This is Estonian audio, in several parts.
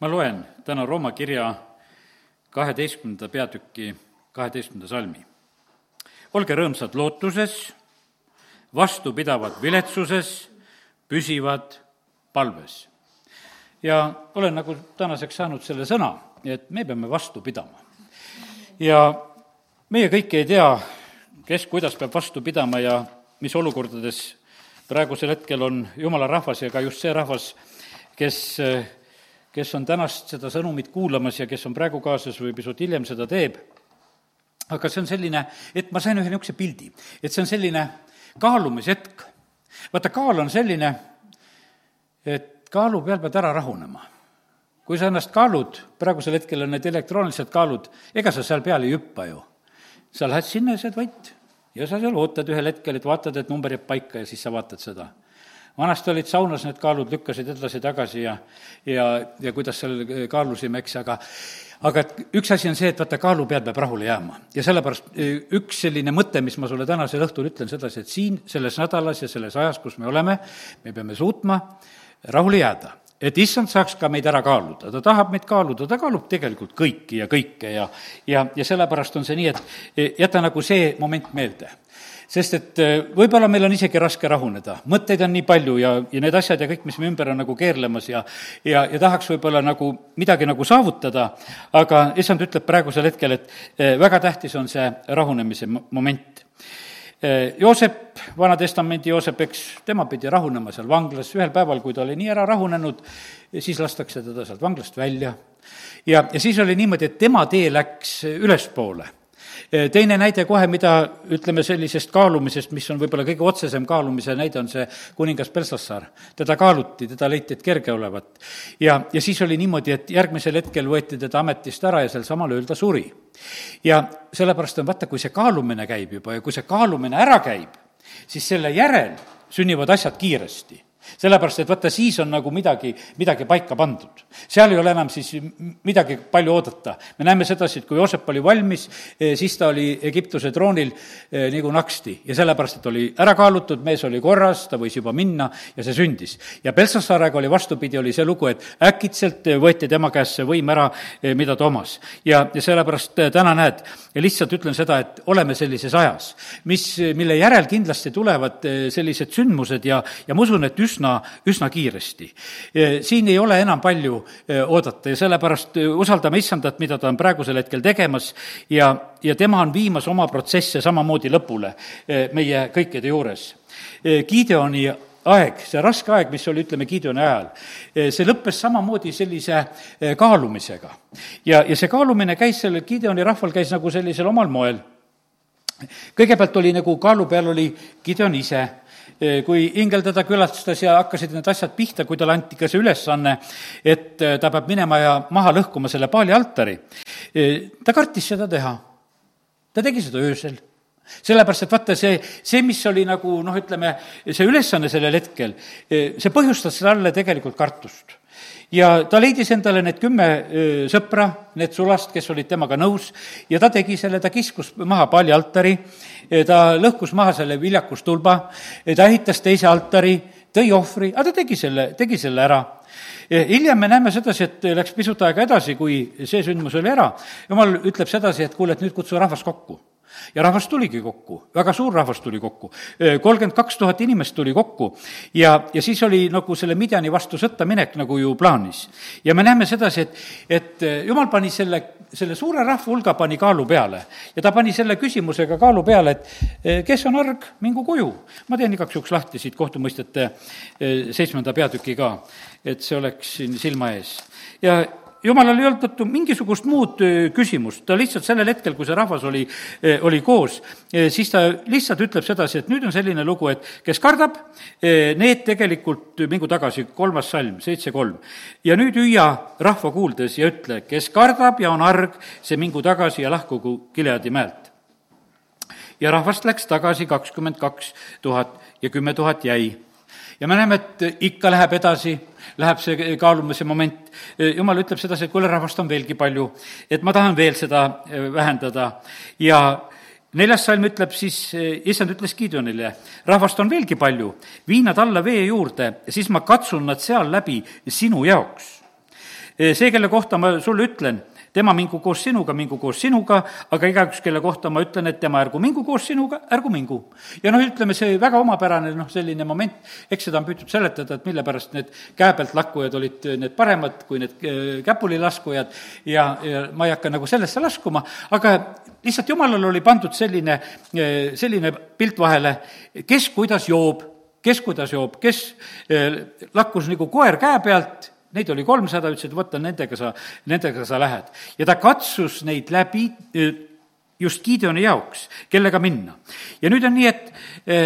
ma loen täna Rooma kirja kaheteistkümnenda peatüki kaheteistkümnenda salmi. olge rõõmsad lootuses, vastupidavad viletsuses, püsivad palves. ja olen nagu tänaseks saanud selle sõna, et me peame vastu pidama. ja meie kõik ei tea, kes kuidas peab vastu pidama ja mis olukordades praegusel hetkel on jumala rahvas ja ka just see rahvas, kes kes on tänast seda sõnumit kuulamas ja kes on praegu kaasas või pisut hiljem seda teeb, aga see on selline, et ma sain ühe niisuguse pildi, et see on selline kaalumishetk. vaata, kaal on selline, et kaalu peal pead ära rahunema. kui sa ennast kaalud, praegusel hetkel on need elektroonilised kaalud, ega sa seal peal ei hüppa ju. sa lähed sinna ja sa oled vait ja sa seal ootad ühel hetkel, et vaatad, et number jääb paika ja siis sa vaatad seda vanasti olid saunas need kaalud, lükkasid edasi-tagasi ja, ja, ja kuidas seal kaalusime, eks, aga aga et üks asi on see, et vaata, kaalu peal peab rahule jääma. ja sellepärast e, üks selline mõte, mis ma sulle tänasel õhtul ütlen sedasi, et siin selles nädalas ja selles ajas, kus me oleme, me peame suutma rahule jääda. Et issand saaks ka meid ära kaaluda, ta tahab meid kaaluda, ta kaalub tegelikult kõiki ja kõike ja ja, ja sellepärast on see nii, et e, jäta nagu see moment meelde sest et äh, võib-olla meil on isegi raske rahuneda, mõtteid on nii palju ja, ja need asjad ja kõik, mis me ümber on nagu keerlemas ja ja, ja tahaks võib-olla nagu midagi nagu saavutada, aga issand ütleb praegusel hetkel, et äh, väga tähtis on see rahunemise moment. Äh, Joosep, Vana-testamendi Joosep, eks, tema pidi rahunema seal vanglas, ühel päeval, kui ta oli nii ära rahunenud, siis lastakse teda sealt vanglast välja. ja, ja siis oli niimoodi, et tema tee läks ülespoole. Eh, teine näide kohe, mida ütleme sellisest kaalumisest, mis on võib-olla kõige otsesem kaalumise näide, on see kuningas Belsassar. teda kaaluti, teda leiti, et kerge olevat. ja, ja siis oli niimoodi, et järgmisel hetkel võeti teda ametist ära ja sel samal ööl ta suri. ja sellepärast on vaata, kui see kaalumine käib juba ja kui see kaalumine ära käib, siis selle järel sünnivad asjad kiiresti sellepärast, et vaata, siis on nagu midagi, midagi paika pandud. seal ei ole enam siis midagi palju oodata. me näeme sedasi, et kui Joosep oli valmis, eh, siis ta oli Egiptuse troonil eh, nagu naksti ja sellepärast, et oli ära kaalutud, mees oli korras, ta võis juba minna ja see sündis. ja Belsasaarega oli vastupidi, oli see lugu, et äkitselt võeti tema käest see võim ära, eh, mida ta omas. ja, ja sellepärast täna näed, lihtsalt ütlen seda, et oleme sellises ajas, mis, mille järel kindlasti tulevad sellised sündmused ja, ja ma usun, et üsna üsna, üsna kiiresti. siin ei ole enam palju e, oodata ja sellepärast e, usaldame issandat, mida ta on praegusel hetkel tegemas ja, ja tema on viimas oma protsesse samamoodi lõpule e, meie kõikide juures. Gideoni aeg, see raske aeg, mis oli, ütleme, Gideoni ajal, see lõppes samamoodi sellise kaalumisega. ja, ja see kaalumine käis sellel Gideoni rahval, käis nagu sellisel omal moel. kõigepealt oli nagu kaalu peal oli Gideon ise kui ingel teda külastas ja hakkasid need asjad pihta, kui talle anti ka see ülesanne, et eh, ta peab minema ja maha lõhkuma selle paali altari, ta kartis seda teha. ta tegi seda öösel sellepärast, et vaata, see, see, mis oli nagu noh, ütleme, see ülesanne sellel hetkel, see põhjustas talle tegelikult kartust ja ta leidis endale need kümme sõpra, need sulast, kes olid temaga nõus, ja ta tegi selle, ta kiskus maha paalialtari, ta lõhkus maha selle viljakustulba, ta ehitas teise altari, tõi ohvri, aga ta tegi selle, tegi selle ära hiljem me näeme sedasi, et läks pisut aega edasi, kui see sündmus oli ära. jumal ütleb sedasi, et kuule, et nüüd kutsu rahvas kokku ja rahvas tuligi kokku, väga suur rahvas tuli kokku, kolmkümmend kaks tuhat inimest tuli kokku ja, ja siis oli nagu selle Midjani vastu sõtta minek nagu ju plaanis. ja me näeme sedasi, et, et jumal pani selle, selle suure rahva hulga pani kaalu peale ja ta pani selle küsimusega kaalu peale, et kes on arg, mingu koju. ma teen igaks juhuks lahti siit kohtumõistete seitsmenda peatüki ka, et see oleks siin silma ees. ja jumalal ei olnud mingisugust muud küsimust, ta lihtsalt sellel hetkel, kui see rahvas oli, oli koos, siis ta lihtsalt ütleb sedasi, et nüüd on selline lugu, et kes kardab, need tegelikult mingu tagasi, kolmas salm, seitse kolm. ja nüüd hüüa rahva kuuldes ja ütle, kes kardab ja on arg, see mingu tagasi ja lahkugu Gileadi mäelt. ja rahvast läks tagasi kakskümmend kaks tuhat ja kümme tuhat jäi ja me näeme, et ikka läheb edasi, läheb see kaalumise moment, jumal ütleb sedasi, et kuule, rahvast on veelgi palju, et ma tahan veel seda eh, vähendada. Ja neljas salm ütleb siis, eh, issand ütles Gideonile, rahvast on veelgi palju, vii nad alla vee juurde, siis ma katsun nad seal läbi sinu jaoks. See, kelle kohta ma sulle ütlen, tema mingu koos sinuga, mingu koos sinuga, aga igaüks, kelle kohta ma ütlen, et tema ärgu mingu koos sinuga, ärgu mingu. ja noh, ütleme see väga omapärane noh, selline moment, eks seda on püütud seletada, et mille pärast need käe pealt lakkujad olid need paremad kui need äh, käpuli laskujad ja, ja ma ei hakka nagu sellesse laskuma, aga lihtsalt jumalal oli pandud selline, äh, selline pilt vahele, kes kuidas joob, kes kuidas joob, kes lakkus nagu koer käe pealt Neid oli kolmsada, ütles, et võta, nendega sa, nendega sa lähed. ja ta katsus neid läbi e, just Gideoni jaoks, kellega minna. ja nüüd on nii, et e,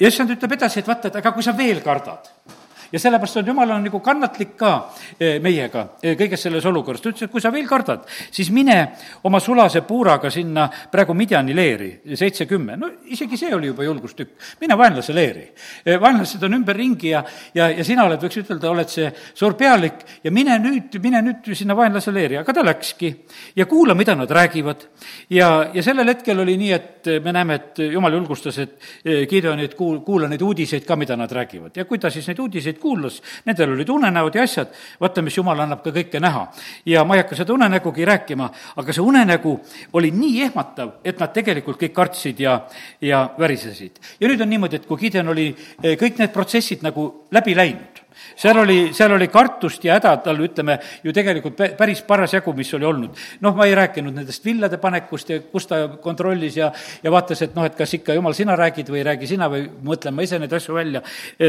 ja issand ütleb edasi, et vaata, et aga kui sa veel kardad ja sellepärast on jumal on nagu kannatlik ka eh, meiega eh, kõiges selles olukorras. ta ütles, et kui sa veel kardad, siis mine oma sulase puuraga sinna praegu Midjani leeri, seitse-kümme. no isegi see oli juba julgustükk. mine vaenlase leeri. Eh, vaenlased on ümberringi ja, ja, ja sina oled, võiks ütelda, oled see suur pealik ja mine nüüd, mine nüüd sinna vaenlase leeri. aga ta läkski ja kuula, mida nad räägivad. ja, ja sellel hetkel oli nii, et me näeme, et jumal julgustas, et Gideonit kuul-, kuula neid uudiseid ka, mida nad räägivad. ja kui ta siis neid uudiseid kuulas, nendel olid unenäod ja asjad, vaata, mis jumal annab ka kõike näha. ja ma ei hakka seda unenägugi rääkima, aga see unenägu oli nii ehmatav, et nad tegelikult kõik kartsid ja, ja värisesid. ja nüüd on niimoodi, et kui Gideon oli eh, kõik need protsessid nagu läbi läinud, seal oli, seal oli kartust ja häda tal, ütleme, ju tegelikult päris parasjagu, mis oli olnud. noh, ma ei rääkinud nendest villade panekust ja kus ta kontrollis ja, ja vaatas, et noh, et kas ikka, jumal, sina räägid või ei räägi sina või mõtlen ma ise neid asju välja.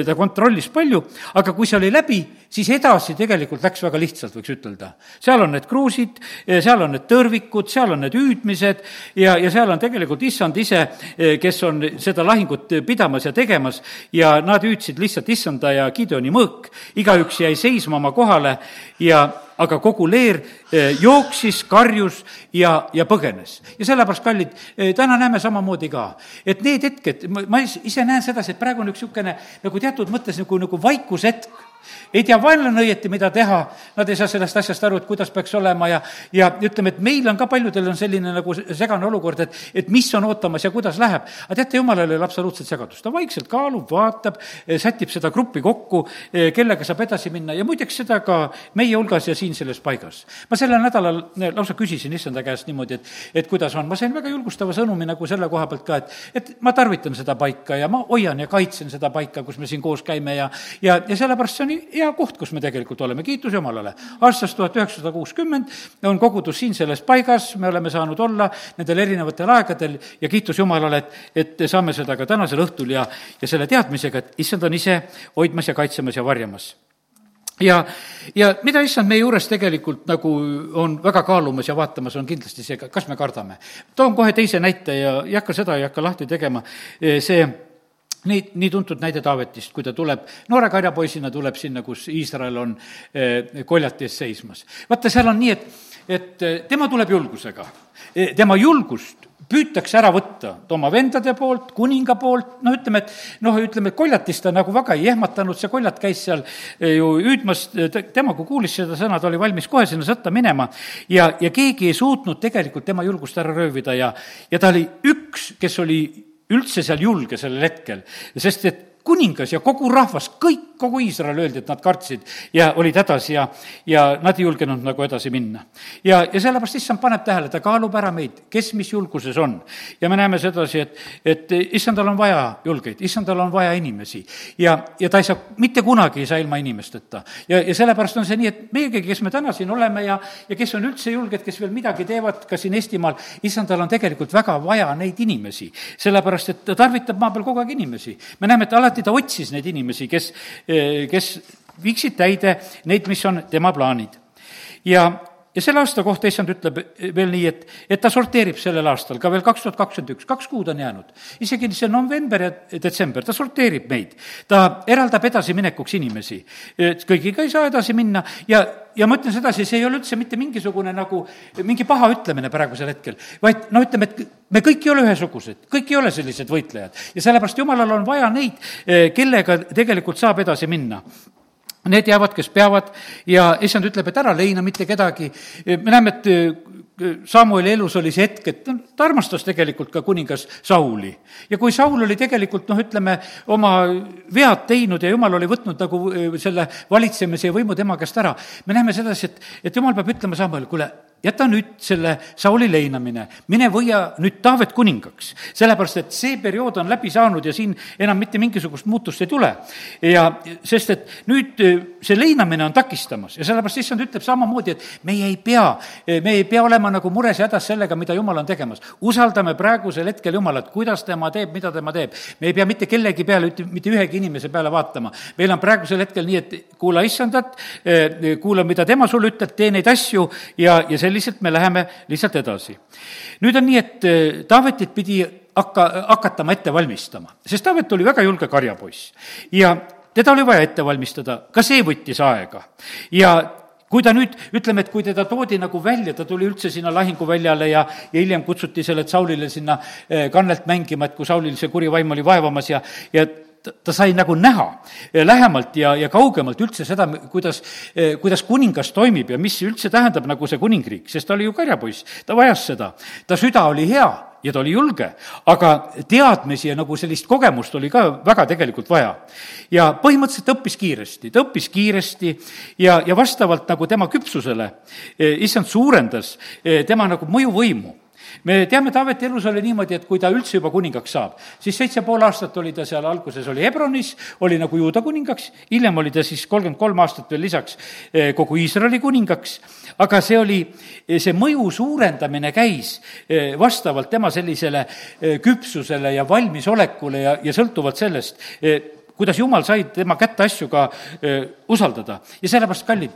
ta kontrollis palju, aga kui see oli läbi, siis edasi tegelikult läks väga lihtsalt, võiks ütelda. seal on need kruusid, seal on need tõrvikud, seal on need hüüdmised ja, ja seal on tegelikult issand ise, kes on seda lahingut pidamas ja tegemas ja nad hüüdsid lihtsalt issanda ja Gideoni mõõk igaüks jäi seisma oma kohale ja aga kogu leer eh, jooksis, karjus ja, ja põgenes. ja sellepärast, kallid, eh, täna näeme samamoodi ka, et need hetked, ma ise näen sedasi, et praegu on üks niisugune nagu teatud mõttes nagu, nagu vaikushetk ei tea vaenlane õieti, mida teha, nad ei saa sellest asjast aru, et kuidas peaks olema ja, ja ütleme, et meil on ka paljudel on selline nagu segane olukord, et, et mis on ootamas ja kuidas läheb. aga teate, jumalal ei ole absoluutselt segadust, ta vaikselt kaalub, vaatab, eh, sätib seda gruppi kokku, eh, kellega saab edasi minna ja muideks seda ka meie hulgas ja siin selles paigas. ma sellel nädalal eh, lausa küsisin issanda käest niimoodi, et, et kuidas on, ma sain väga julgustava sõnumi nagu selle koha pealt ka, et, et ma tarvitan seda paika ja ma hoian ja kaitsen seda paika, kus me siin koos käime ja, ja, ja sellepärast see on hea koht, kus me tegelikult oleme, kiitus Jumalale. aastast tuhat üheksasada kuuskümmend on kogudus siin selles paigas, me oleme saanud olla nendel erinevatel aegadel ja kiitus Jumalale, et, et saame seda ka tänasel õhtul ja, ja selle teadmisega, et issand on ise hoidmas ja kaitsemas ja varjamas ja, ja mida issand meie juures tegelikult nagu on väga kaalumas ja vaatamas, on kindlasti see, kas me kardame. toon kohe teise näite ja ei hakka seda, ei hakka lahti tegema, see nii, nii tuntud näide Taavetist, kui ta tuleb, noore karjapoisina tuleb sinna, kus Iisrael on eh, koljati ees seismas. vaata, seal on nii, et, et eh, tema tuleb julgusega. Eh, tema julgust püütakse ära võtta oma vendade poolt, kuninga poolt, no ütleme, et noh, ütleme, et koljatist ta nagu väga ei ehmatanud, see koljat käis seal ju hüüdmas, tema, kui kuulis seda sõna, ta oli valmis kohe sinna sõtta minema ja, ja keegi ei suutnud tegelikult tema julgust ära röövida ja, ja ta oli üks, kes oli üldse seal julge sellel hetkel, sest et kuningas ja kogu rahvas, kõik, kogu Iisrael öeldi, et nad kartsid ja olid hädas ja, ja nad ei julgenud nagu edasi minna. ja, ja sellepärast issand paneb tähele, ta kaalub ära meid, kes mis julguses on. ja me näeme sedasi, et, et issandal on vaja julgeid, issandal on vaja inimesi ja, ja ta ei saa, mitte kunagi ei saa ilma inimesteta. ja, ja sellepärast on see nii, et meiegi, kes me täna siin oleme ja, ja kes on üldse julged, kes veel midagi teevad ka siin Eestimaal, issandal on tegelikult väga vaja neid inimesi, sellepärast et ta tarvitab maa peal kogu aeg inimesi. me näeme, et alati alati ta otsis neid inimesi, kes, eh, kes viiksid täide neid, mis on tema plaanid. ja, ja selle aasta kohta issand ütleb veel nii, et, et ta sorteerib sellel aastal ka veel kaks tuhat kakskümmend üks, kaks kuud on jäänud. isegi see november ja detsember, ta sorteerib meid. ta eraldab edasiminekuks inimesi. kõigiga ei saa edasi minna ja, ja ma ütlen sedasi, see ei ole üldse mitte mingisugune nagu, mingi paha ütlemine praegusel hetkel, vaid no ütleme, et me kõik ei ole ühesugused, kõik ei ole sellised võitlejad ja sellepärast jumalal on vaja neid, eh, kellega tegelikult saab edasi minna need jäävad, kes peavad ja issand ütleb, et ära leina mitte kedagi. me näeme, et Samueli elus oli see hetk, et ta armastas tegelikult ka kuningas Sauli. ja kui Saul oli tegelikult noh, ütleme, oma vead teinud ja jumal oli võtnud nagu äh, selle valitsemise ja võimu tema käest ära, me näeme sedasi, et, et jumal peab ütlema Samuel, kuule, jäta nüüd selle Sauli leinamine, mine võia nüüd Taavet kuningaks, sellepärast et see periood on läbi saanud ja siin enam mitte mingisugust muutust ei tule. ja sest, et nüüd eh, see leinamine on takistamas ja sellepärast issand ütleb samamoodi, et meie ei pea, eh, me ei pea olema nagu mures ja hädas sellega, mida jumal on tegemas. usaldame praegusel hetkel Jumalat, kuidas tema teeb, mida tema teeb. me ei pea mitte kellegi peale, mitte ühegi inimese peale vaatama. meil on praegusel hetkel nii, et kuula issandat, eh, kuula, mida tema sulle ütleb, tee neid asju ja, ja selliselt me läheme lihtsalt edasi. nüüd on nii, et eh, Taavetit pidi hakka, hakatama ette valmistama, sest Taavet oli väga julge karjapoiss ja teda oli vaja ette valmistada, ka see võttis aega. ja kui ta nüüd, ütleme, et kui teda toodi nagu välja, ta tuli üldse sinna lahinguväljale ja, ja hiljem kutsuti sellelt Saulile sinna eh, kannelt mängima, et kui Saulil see kuri vaim oli vaevamas ja, ja ta sai nagu näha eh, lähemalt ja, ja kaugemalt üldse seda, kuidas, eh, kuidas kuningas toimib ja mis üldse tähendab nagu see kuningriik, sest ta oli ju karjapoiss, ta vajas seda. ta süda oli hea ja ta oli julge, aga teadmisi ja nagu sellist kogemust oli ka väga tegelikult vaja. ja põhimõtteliselt ta õppis kiiresti, ta õppis kiiresti ja, ja vastavalt nagu tema küpsusele eh, issand suurendas tema nagu mõjuvõimu me teame, Taaveti elus oli niimoodi, et kui ta üldse juba kuningaks saab, siis seitse pool aastat oli ta seal, alguses oli Hebronis, oli nagu juuda kuningaks, hiljem oli ta siis kolmkümmend kolm aastat veel lisaks eh, kogu Iisraeli kuningaks, aga see oli, eh, see mõju suurendamine käis eh, vastavalt tema sellisele küpsusele ja valmisolekule ja, ja sõltuvalt sellest, kuidas jumal sai tema kätte asju ka usaldada. Ja sellepärast, kallid,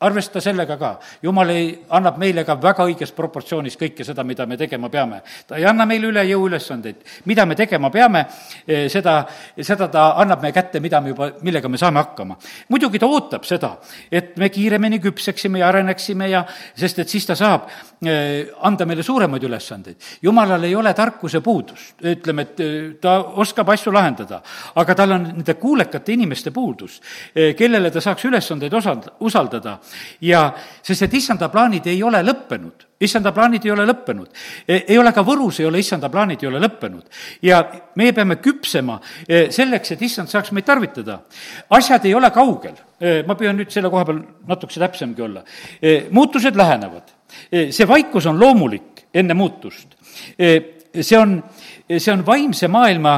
arvesta sellega ka, jumal ei, annab meile ka väga õiges proportsioonis kõike seda, mida me tegema peame. ta ei anna meile üle jõu ülesandeid, mida me tegema peame, eh, seda, seda ta annab meie kätte, mida me juba, millega me saame hakkama. muidugi ta ootab seda, et me kiiremini küpseksime ja areneksime ja, sest et siis ta saab eh, anda meile suuremaid ülesandeid. jumalal ei ole tarkuse puudust, ütleme, et eh, ta oskab asju lahendada, aga tal on nende kuulekate inimeste puudus, kellele ta saaks ülesandeid osald-, usaldada ja sest et issanda plaanid ei ole lõppenud, issanda plaanid ei ole lõppenud. E, ei ole ka Võrus, ei ole issanda plaanid ei ole lõppenud. ja meie peame küpsema e, selleks, et issand saaks meid tarvitada. asjad ei ole kaugel, e, ma püüan nüüd selle koha peal natukese täpsemgi olla. muutused lähenevad, see vaikus on loomulik enne muutust see on, see on vaimse maailma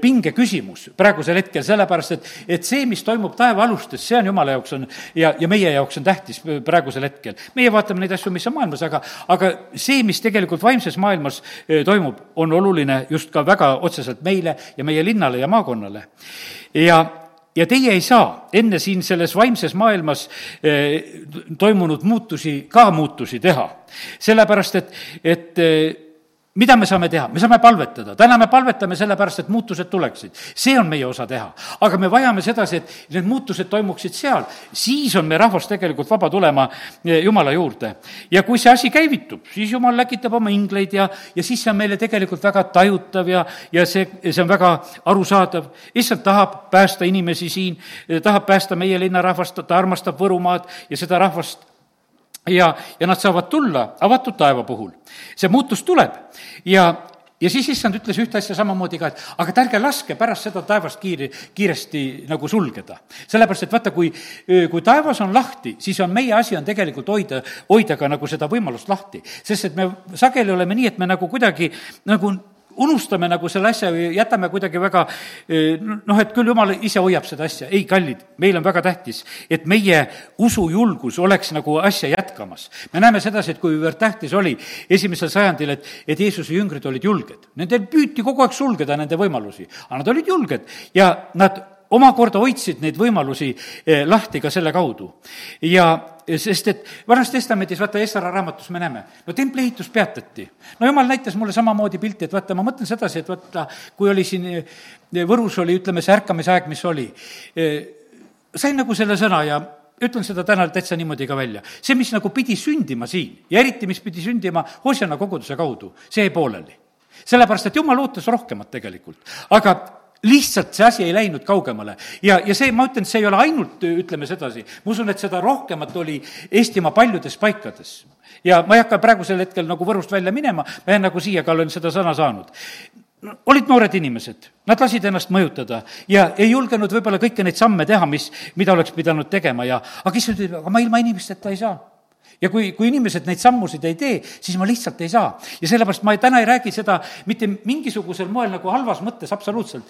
pinge küsimus praegusel hetkel, sellepärast et, et see, mis toimub taevaalustes, see on jumala jaoks on ja, ja meie jaoks on tähtis praegusel hetkel. meie vaatame neid asju, mis on maailmas, aga, aga see, mis tegelikult vaimses maailmas eh, toimub, on oluline just ka väga otseselt meile ja meie linnale ja maakonnale. ja ja teie ei saa enne siin selles vaimses maailmas eh, toimunud muutusi ka muutusi teha. sellepärast, et, et eh, mida me saame teha? me saame palvetada, täna me palvetame sellepärast, et muutused tuleksid. see on meie osa teha. aga me vajame sedasi, et need muutused toimuksid seal, siis on meie rahvas tegelikult vaba tulema eh, Jumala juurde. ja kui see asi käivitub, siis Jumal läkitab oma ingleid ja, ja siis see on meile tegelikult väga tajutav ja, ja see, see on väga arusaadav. issand tahab päästa inimesi siin, tahab päästa meie linnarahvast, ta armastab Võrumaad ja seda rahvast ja, ja nad saavad tulla avatud taeva puhul. see muutus tuleb ja, ja siis issand ütles ühte asja samamoodi ka, et aga et ärge laske pärast seda taevast kiiri, kiiresti nagu sulgeda. sellepärast, et vaata, kui, kui taevas on lahti, siis on meie asi on tegelikult hoida, hoida ka nagu seda võimalust lahti. sest et me sageli oleme nii, et me nagu kuidagi nagu unustame nagu selle asja või jätame kuidagi väga eh, noh, et küll jumal ise hoiab seda asja. ei, kallid, meil on väga tähtis, et meie usujulgus oleks nagu asja jätkamas. me näeme sedasi, et kuivõrd tähtis oli esimesel sajandil, et, et Jeesuse jüngrid olid julged. Nendel püüti kogu aeg sulgeda nende võimalusi, aga nad olid julged ja nad omakorda hoidsid neid võimalusi eh, lahti ka selle kaudu. ja sest et Vanas Testamendis, vaata, Essara raamatus me näeme, no templi ehitus peatati. no jumal näitas mulle samamoodi pilti, et vaata, ma mõtlen sedasi, et vaata, kui oli siin eh, Võrus oli, ütleme, see ärkamisaeg, mis oli, eh, sain nagu selle sõna ja ütlen seda täna täitsa niimoodi ka välja. see, mis nagu pidi sündima siin ja eriti, mis pidi sündima Hosjana koguduse kaudu, see jäi pooleli sellepärast, et jumal ootas rohkemat tegelikult. aga lihtsalt see asi ei läinud kaugemale. ja, ja see, ma ütlen, see ei ole ainult, ütleme sedasi, ma usun, et seda rohkemat oli Eestimaa paljudes paikades. ja ma ei hakka praegusel hetkel nagu Võrust välja minema, ma jään nagu siia, ka olen seda sõna saanud. No, olid noored inimesed, nad lasid ennast mõjutada ja ei julgenud võib-olla kõiki neid samme teha, mis, mida oleks pidanud tegema ja aga issand ütleb, aga ma ilma inimesteta ei saa ja kui, kui inimesed neid sammusid ei tee, siis ma lihtsalt ei saa. ja sellepärast ma täna ei räägi seda mitte mingisugusel moel nagu halvas mõttes, absoluutselt.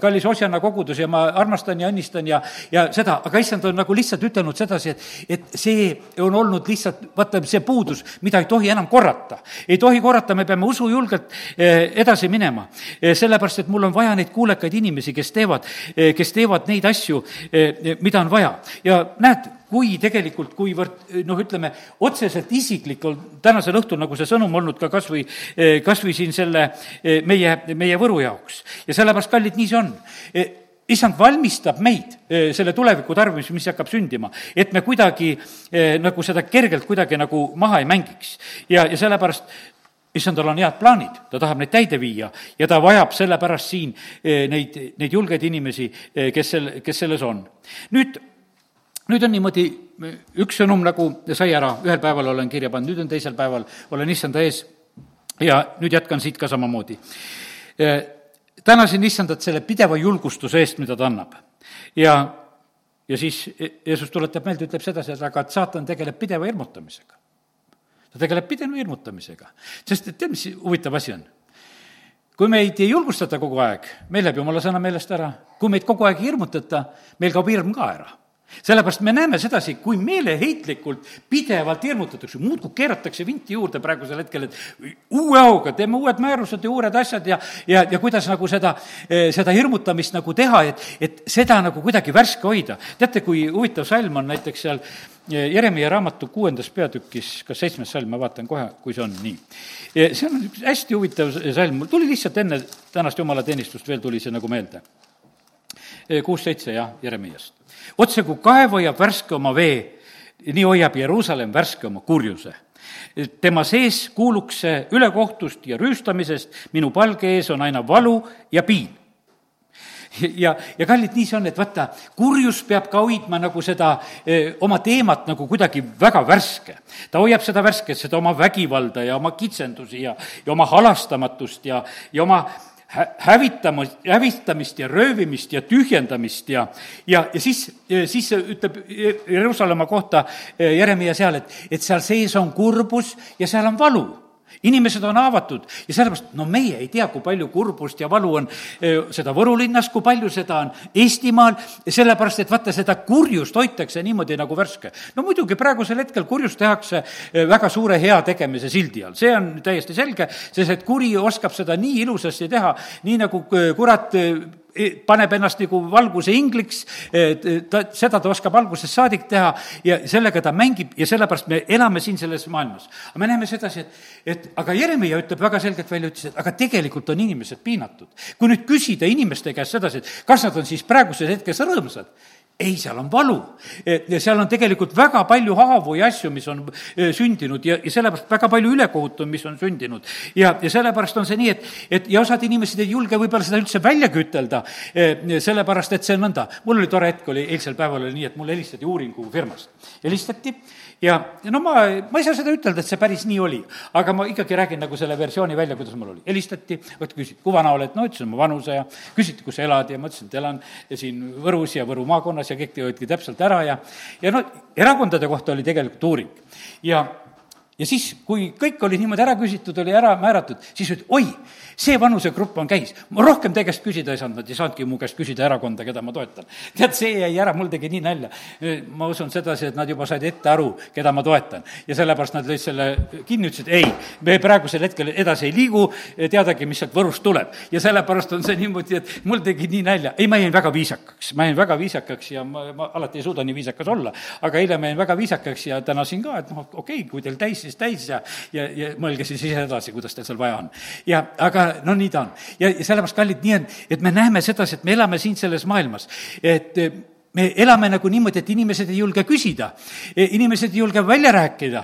kallis Osjana kogudus ja ma armastan ja õnnistan ja, ja seda, aga issand on nagu lihtsalt ütelnud sedasi, et, et see on olnud lihtsalt, vaata, see puudus, mida ei tohi enam korrata. ei tohi korrata, me peame usujulgelt edasi minema. Sellepärast, et mul on vaja neid kuulekaid inimesi, kes teevad, kes teevad neid asju, mida on vaja. ja näed, kui tegelikult, kuivõrd noh, ütleme, otseselt isiklik on tänasel õhtul nagu see sõnum olnud ka kas või, kas või siin selle meie, meie Võru jaoks. ja sellepärast, kallid, nii see on issand valmistab meid selle tuleviku tarbimiseks, mis hakkab sündima, et me kuidagi nagu seda kergelt kuidagi nagu maha ei mängiks. ja, ja sellepärast issandal on head plaanid, ta tahab neid täide viia ja ta vajab sellepärast siin neid, neid julgeid inimesi, kes sel, kes selles on. nüüd nüüd on niimoodi, üks sõnum nagu sai ära, ühel päeval olen kirja pannud, nüüd on teisel päeval, olen issanda ees ja nüüd jätkan siit ka samamoodi. tänasin issandat selle pideva julgustuse eest, mida ta annab. ja, ja siis Jeesus tuletab meelde, ütleb sedasi, et aga et saatan tegeleb pideva hirmutamisega. ta tegeleb pideva hirmutamisega, sest et tead, mis huvitav asi on? kui meid ei julgustata kogu aeg, meil läheb jumala sõna meelest ära, kui meid kogu aeg ei hirmutata, meil kaob hirm ka ära sellepärast me näeme sedasi, kui meeleheitlikult pidevalt hirmutatakse, muudkui keeratakse vinti juurde praegusel hetkel, et uue hooga teeme uued määrused ja uued asjad ja, ja, ja kuidas nagu seda, eh, seda hirmutamist nagu teha, et, et seda nagu kuidagi värske hoida. teate, kui huvitav salm on näiteks seal eh, Jeremiah raamatu kuuendas peatükis, kas seitsmes salm, ma vaatan kohe, kui see on nii. see on üks hästi huvitav salm, mul tuli lihtsalt enne tänast jumalateenistust veel tuli see nagu meelde. Eh, kuus-seitse, jah, Jeremiast otse kui kaev hoiab värske oma vee, nii hoiab Jeruusalemm värske oma kurjuse tema sees kuuluks see ülekohtust ja rüüstamisest, minu palge ees on aina valu ja piin. ja, ja kallid, nii see on, et vaata, kurjus peab ka hoidma nagu seda eh, oma teemat nagu kuidagi väga värske. ta hoiab seda värsket, seda oma vägivalda ja oma kitsendusi ja, ja oma halastamatust ja, ja oma hävitama, hävitamist ja röövimist ja tühjendamist ja, ja, ja siis, siis ütleb Jeruusalemma kohta Jeremiah seal, et, et seal sees on kurbus ja seal on valu inimesed on haavatud ja sellepärast, no meie ei tea, kui palju kurbust ja valu on eh, seda Võru linnas, kui palju seda on Eestimaal, sellepärast et vaata, seda kurjust hoitakse niimoodi nagu värske. no muidugi praegusel hetkel kurjust tehakse eh, väga suure heategemise sildi all, see on täiesti selge, sest et kuri oskab seda nii ilusasti teha, nii nagu eh, kurat paneb ennast nagu valguse ingliks, ta, seda ta oskab algusest saadik teha ja sellega ta mängib ja sellepärast me elame siin selles maailmas. aga me näeme sedasi, et, et aga Jeremiah ütleb väga selgelt välja, ütles, et aga tegelikult on inimesed piinatud. kui nüüd küsida inimeste käest sedasi, et kas nad on siis praeguses hetkes rõõmsad, ei, seal on valu. ja seal on tegelikult väga palju haavu ja asju, mis on e, sündinud ja, ja sellepärast väga palju ülekohut on, mis on sündinud. ja, ja sellepärast on see nii, et, et ja osad inimesed ei julge võib-olla seda üldse välja kütelda, e, sellepärast et see on nõnda. mul oli tore hetk, oli eilsel päeval oli nii, et mulle helistati uuringufirmast. helistati ja, ja no ma, ma ei saa seda ütelda, et see päris nii oli, aga ma ikkagi räägin nagu selle versiooni välja, kuidas mul oli. helistati, vot küsiti, kui vana oled, no ütlesin oma vanuse ja küsiti, kus sa elad ja ma ütlesin, et elan siin Võrus ja Võru maakonnas ja kõik hoidki täpselt ära ja, ja no erakondade kohta oli tegelikult uuring. ja, ja siis, kui kõik oli niimoodi ära küsitud, oli ära määratud, siis öeldi, oi see vanusegrupp on käis. ma rohkem teie käest küsida ei saanud, nad ei saanudki mu käest küsida erakonda, keda ma toetan. tead, see jäi ära, mul tegi nii nalja. ma usun sedasi, et nad juba said ette aru, keda ma toetan. ja sellepärast nad lõid selle kinni, ütlesid ei, me praegusel hetkel edasi ei liigu, teadagi, mis sealt Võrust tuleb. ja sellepärast on see niimoodi, et mul tegi nii nalja. ei, ma jäin väga viisakaks, ma jäin väga viisakaks ja ma, ma alati ei suuda nii viisakas olla. aga eile ma jäin väga viisakaks ja tänasin ka, et noh, okei okay,, kui teil täis, siis täis ja, ja, ja mõelge siis ise edasi, kuidas teil seal vaja on. ja aga no nii ta on. ja, ja sellepärast, kallid, nii on, et me näeme sedasi, et me elame siin selles maailmas, et me elame nagu niimoodi, et inimesed ei julge küsida, inimesed ei julge välja rääkida,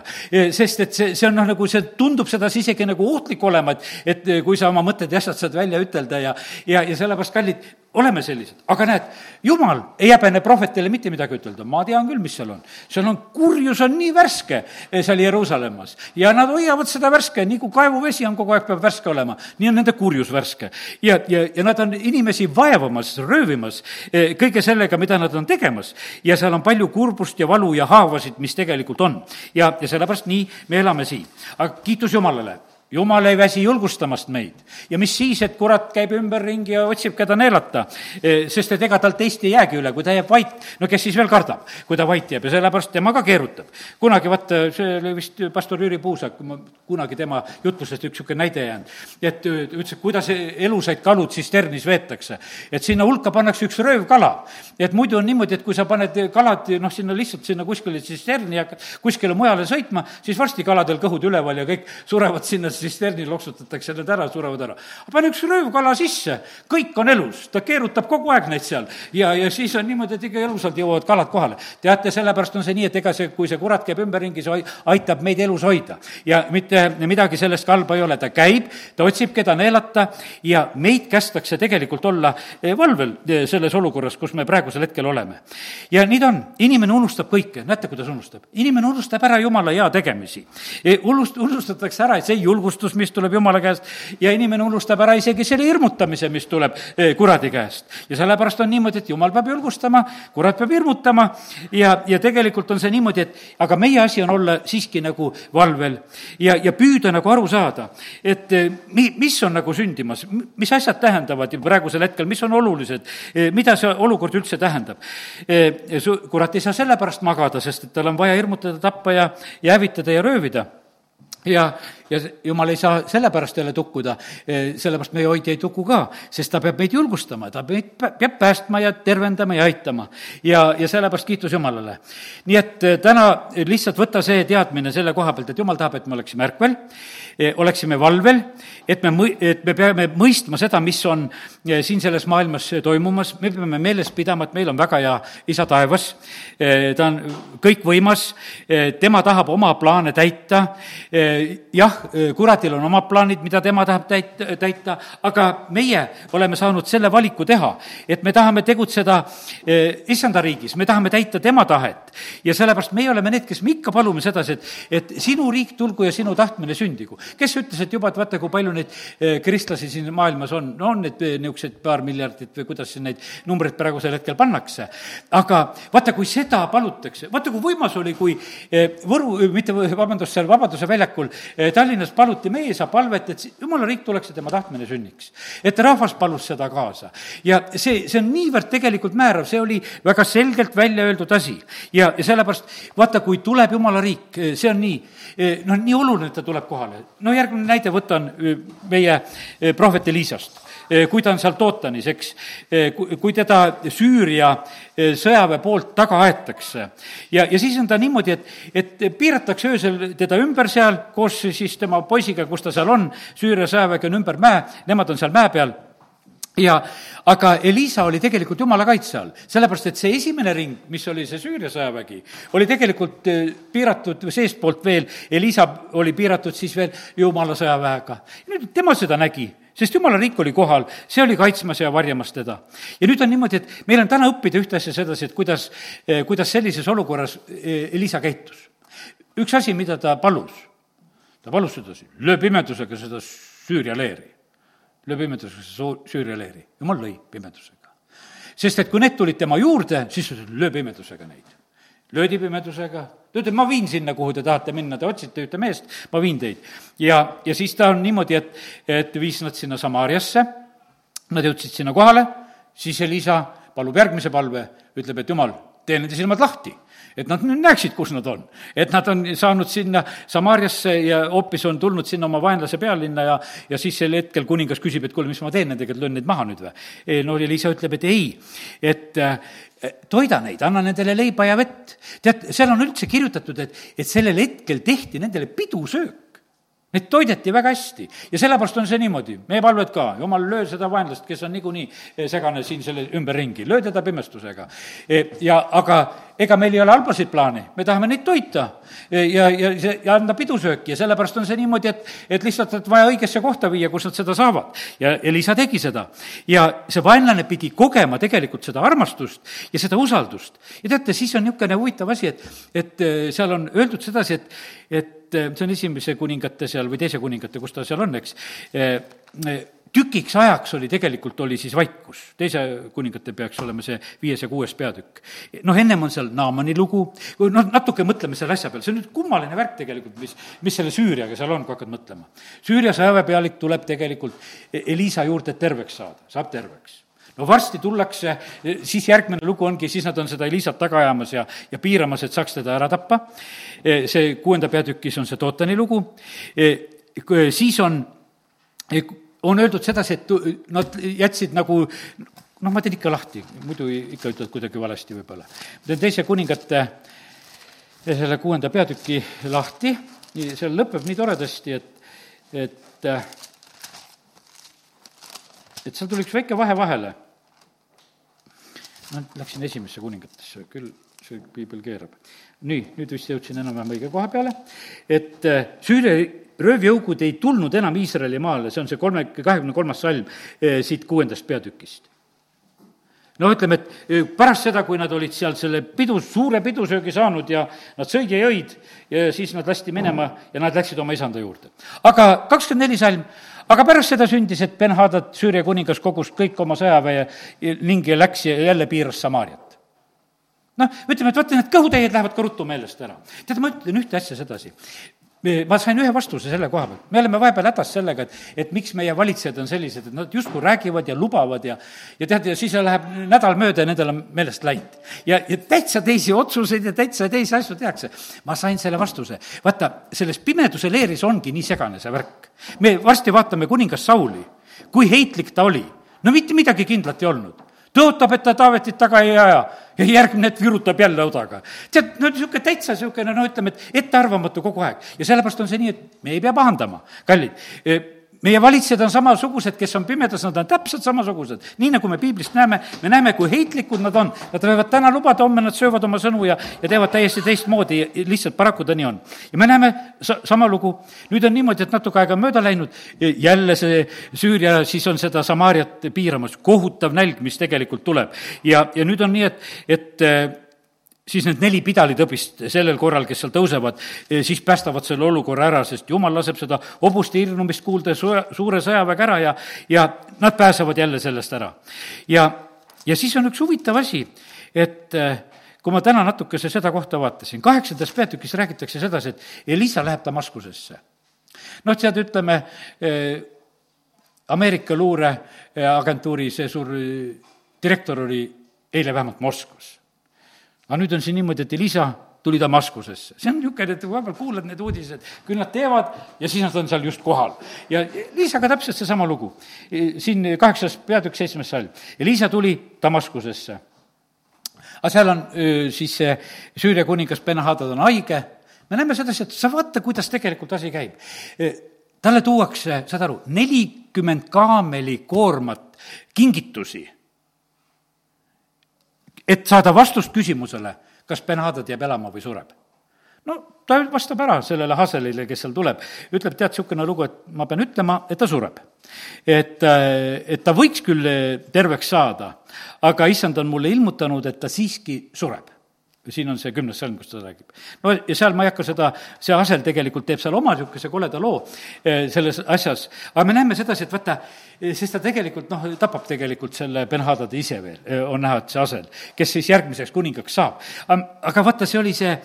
sest et see, see on noh, nagu see tundub sedasi isegi nagu ohtlik olema, et, et kui sa oma mõtted ja asjad saad välja ütelda ja, ja, ja sellepärast, kallid, oleme sellised, aga näed, jumal ei häbene prohvetile mitte midagi ütelda, ma tean küll, mis seal on. seal on, kurjus on nii värske eh, seal Jeruusalemmas ja nad hoiavad seda värske, nii kui kaevuvesi on, kogu aeg peab värske olema, nii on nende kurjus värske. ja, ja, ja nad on inimesi vaevamas, röövimas eh, kõige sellega, mida nad on tegemas. ja seal on palju kurbust ja valu ja haavasid, mis tegelikult on. ja, ja sellepärast nii me elame siin. aga kiitus Jumalale jumal ei väsi julgustamast meid. ja mis siis, et kurat käib ümberringi ja otsib, keda neelata, e, sest et ega tal teist ei jäägi üle, kui ta jääb vait, no kes siis veel kardab, kui ta vait jääb ja sellepärast tema ka keerutab. kunagi vaata, see oli vist pastor Jüri Puusak, kunagi tema jutlusest üks niisugune näide jäänud, et ütles, et kuidas elusaid kalu tsisternis veetakse. et sinna hulka pannakse üks röövkala. et muidu on niimoodi, et kui sa paned kalad noh, sinna lihtsalt sinna kuskile tsisterni ja kuskile mujale sõitma, siis varsti kaladel kõhud üleval ja kõik surevad sinna tsisterni loksutatakse need ära, surevad ära. pane üks röövkala sisse, kõik on elus, ta keerutab kogu aeg neid seal ja, ja siis on niimoodi, et ikka elusalt jõuavad kalad kohale. teate, sellepärast on see nii, et ega see, kui see kurat käib ümberringi, see aitab meid elus hoida. ja mitte midagi sellest ka halba ei ole, ta käib, ta otsib, keda neelata ja meid kästakse tegelikult olla eh, valvel eh, selles olukorras, kus me praegusel hetkel oleme. ja nii ta on, inimene unustab kõike, näete, kuidas unustab? inimene unustab ära jumala hea tegemisi. Eh, unust-, unustatakse ära, et see julgus julgustus, mis tuleb Jumala käest, ja inimene unustab ära isegi selle hirmutamise, mis tuleb eh, kuradi käest. ja sellepärast on niimoodi, et Jumal peab julgustama, kurat peab hirmutama ja, ja tegelikult on see niimoodi, et aga meie asi on olla siiski nagu valvel ja, ja püüda nagu aru saada, et eh, mi-, mis on nagu sündimas, mis asjad tähendavad praegusel hetkel, mis on olulised, eh, mida see olukord üldse tähendab. kurat ei saa sellepärast magada, sest et tal on vaja hirmutada, tappa ja, ja hävitada ja röövida ja, ja jumal ei saa sellepärast jälle tukkuda, eh, sellepärast meie hoidja ei tuku ka, sest ta peab meid julgustama, ta meid peab päästma ja tervendama ja aitama. ja, ja sellepärast kiitus Jumalale. nii et eh, täna lihtsalt võta see teadmine selle koha pealt, et Jumal tahab, et me oleksime ärkvel, oleksime valvel, et me et me peame mõistma seda, mis on siin selles maailmas toimumas, me peame meeles pidama, et meil on väga hea isa taevas, ta on kõikvõimas, tema tahab oma plaane täita, jah, kuradil on omad plaanid, mida tema tahab täita, täita, aga meie oleme saanud selle valiku teha, et me tahame tegutseda issanda riigis, me tahame täita tema tahet. ja sellepärast meie oleme need, kes me ikka palume sedasi, et, et sinu riik tulgu ja sinu tahtmine sündigu. Kes ütles, et juba, et vaata, kui palju neid eh, kristlasi siin maailmas on, no on need eh, niisugused paar miljardit või kuidas siin neid numbreid praegusel hetkel pannakse. aga vaata, kui seda palutakse, vaata, kui võimas oli, kui Võru, mitte vabandust, seal Vabaduse väljakul Tallinnas paluti meie isa palvet, et jumala riik tuleks ja tema tahtmine sünniks. et rahvas palus seda kaasa. ja see, see on niivõrd tegelikult määrav, see oli väga selgelt välja öeldud asi. ja, ja sellepärast vaata, kui tuleb jumala riik, see on nii, noh, nii oluline, et ta tuleb kohale. No järgmine näide, võtan meie prohvet Elisast Eh, kui ta on seal Tootanis, eks, kui teda Süüria sõjaväe poolt taga aetakse. ja, ja siis on ta niimoodi, et, et piiratakse öösel teda ümber seal koos siis tema poisiga, kus ta seal on, Süüria sõjavägi on ümber mäe, nemad on seal mäe peal ja aga Elisa oli tegelikult jumala kaitse all, sellepärast et see esimene ring, mis oli see Süüria sõjavägi, oli tegelikult piiratud seestpoolt veel, Elisa oli piiratud siis veel jumala sõjaväega. nüüd tema seda nägi sest jumala riik oli kohal, see oli kaitsmas ja varjamas teda. ja nüüd on niimoodi, et meil on täna õppida ühte asja sedasi, et kuidas, eh, kuidas sellises olukorras eh, Elisa käitus. üks asi, mida ta palus, ta palus sedasi, löö pimedusega seda Süüria leeri. Löö pimedusega seda Süüria leeri. jumal lõi pimedusega. sest et kui need tulid tema juurde, siis löö pimedusega neid. Löödi pimedusega, ta ütleb, ma viin sinna, kuhu te tahate minna, te otsite ühte meest, ma viin teid. ja, ja siis ta on niimoodi, et, et viis nad sinna Samaariasse, nad jõudsid sinna kohale, siis Elisa palub järgmise palve, ütleb, et jumal, tee nende silmad lahti et nad nüüd näeksid, kus nad on. et nad on saanud sinna Samaariasse ja hoopis on tulnud sinna oma vaenlase pealinna ja, ja siis sel hetkel kuningas küsib, et kuule, mis ma teen nendega, et löön neid maha nüüd või? no Liisa ütleb, et ei, et toida neid, anna nendele leiba ja vett. tead, seal on üldse kirjutatud, et, et sellel hetkel tehti nendele pidusöök. Neid toideti väga hästi ja sellepärast on see niimoodi, meie palved ka, jumal, löö seda vaenlast, kes on niikuinii segane siin selle ümberringi, löö teda pimestusega. E, ja aga ega meil ei ole halbasid plaane, me tahame neid toita ja, ja, ja anda pidusööki ja sellepärast on see niimoodi, et, et lihtsalt, et vaja õigesse kohta viia, kus nad seda saavad. ja Elisa tegi seda. ja see vaenlane pidi kogema tegelikult seda armastust ja seda usaldust. ja teate, siis on niisugune huvitav asi, et, et eh, seal on öeldud sedasi, et, et eh, see on esimese kuningate seal või teise kuningate, kus ta seal on, eks, eh, tükiks ajaks oli tegelikult, oli siis vaikus. teise kuningate peaks olema see viies ja kuues peatükk. noh, ennem on seal Naamani lugu, noh, natuke mõtleme selle asja peale, see on nüüd kummaline värk tegelikult, mis, mis selle Süüriaga seal on, kui hakkad mõtlema. Süüria sõjaväepealik tuleb tegelikult Elisa juurde terveks saada, saab terveks no varsti tullakse, siis järgmine lugu ongi, siis nad on seda Elisat taga ajamas ja, ja piiramas, et saaks teda ära tappa. see kuuenda peatükis on see Tootani lugu, siis on on öeldud sedasi, et nad jätsid nagu noh, ma teen ikka lahti, muidu ikka ütled kuidagi valesti võib-olla. ma teen teise kuningate selle kuuenda peatüki lahti, seal lõpeb nii toredasti, et, et et seal tuli üks väike vahe vahele. Ma läksin esimesse kuningatesse, küll see piibel keerab. nii, nüüd vist jõudsin enam-vähem õige koha peale, et Süüria röövjõugud ei tulnud enam Iisraeli maale, see on see kolme, kahekümne kolmas salm eh, siit kuuendast peatükist. no ütleme, et eh, pärast seda, kui nad olid seal selle pidu, suure pidusöögi saanud ja nad sõid ja jõid, ja siis nad lasti minema ja nad läksid oma isanda juurde. aga kakskümmend neli salm, aga pärast seda sündis, et Ben-Hadad, Süüria kuningas, kogus kõik oma sõjaväe ning läks ja jälle piiras Samaariat noh, ütleme, et vaata, need kõhutäied lähevad ka ruttu meelest ära. tead, ma ütlen ühte asja sedasi ma sain ühe vastuse selle koha pealt, me oleme vahepeal hädas sellega, et, et miks meie valitsejad on sellised, et nad justkui räägivad ja lubavad ja ja tead, ja siis läheb nädal mööda ja nendel on meelest läinud. ja, ja täitsa teisi otsuseid ja täitsa teisi asju tehakse. ma sain selle vastuse. vaata, selles pimeduse leeris ongi nii segane see värk. me varsti vaatame kuningas Sauli, kui heitlik ta oli. no mitte midagi kindlat ei olnud tõotab, et ta Taavetit taga ei aja ja järgmine hetk virutab jälle odaga. tead, no niisugune täitsa niisugune, no ütleme, et ettearvamatu kogu aeg ja sellepärast on see nii, et me ei pea pahandama, kallid meie valitsejad on samasugused, kes on pimedas, nad on täpselt samasugused. nii nagu me piiblist näeme, me näeme, kui heitlikud nad on. Nad võivad täna lubada, homme nad söövad oma sõnu ja, ja teevad täiesti teistmoodi, lihtsalt paraku ta nii on. ja me näeme sa-, sama lugu, nüüd on niimoodi, et natuke aega on mööda läinud, jälle see Süüria, siis on seda Samaariat piiramas, kohutav nälg, mis tegelikult tuleb. ja, ja nüüd on nii, et, et siis need neli pidalitõbist sellel korral, kes seal tõusevad, eh, siis päästavad selle olukorra ära, sest jumal laseb seda hobuste hirmumist kuulda suure, suure sõjaväega ära ja, ja nad pääsevad jälle sellest ära. ja, ja siis on üks huvitav asi, et eh, kui ma täna natukese seda kohta vaatasin, kaheksandas peatükis räägitakse sedasi, et Elisa läheb Damaskusesse. noh, tead, ütleme, eh, Ameerika luureagentuuri see suur direktor oli eile vähemalt Moskvas aga nüüd on siin niimoodi, et Elisa tuli Damaskusesse. see on niisugune, et vahepeal kuulad need uudised, küll nad teevad ja siis nad on seal just kohal. ja Liisaga täpselt seesama lugu. siin kaheksas peatükk, seitsmes salm. Elisa tuli Damaskusesse. aga seal on siis see Süüria kuningas Ben-Hadad on haige, me näeme sedasi, et sa vaata, kuidas tegelikult asi käib. talle tuuakse, saad aru, nelikümmend kaamelikoormat kingitusi et saada vastust küsimusele, kas Ben-Hadad jääb elama või sureb. no ta vastab ära sellele Haselile, kes seal tuleb, ütleb, tead, niisugune lugu, et ma pean ütlema, et ta sureb. et, äh, et ta võiks küll terveks saada, aga issand on mulle ilmutanud, et ta siiski sureb siin on see kümnes salm, kus ta räägib. no ja seal ma ei hakka seda, see Asel tegelikult teeb seal oma niisuguse koleda loo eh, selles asjas, aga me näeme sedasi, et vaata, eh, sest ta tegelikult noh, tapab tegelikult selle Ben-Hadadi ise veel, eh, on näha, et see Asel, kes siis järgmiseks kuningaks saab. aga vaata, see oli see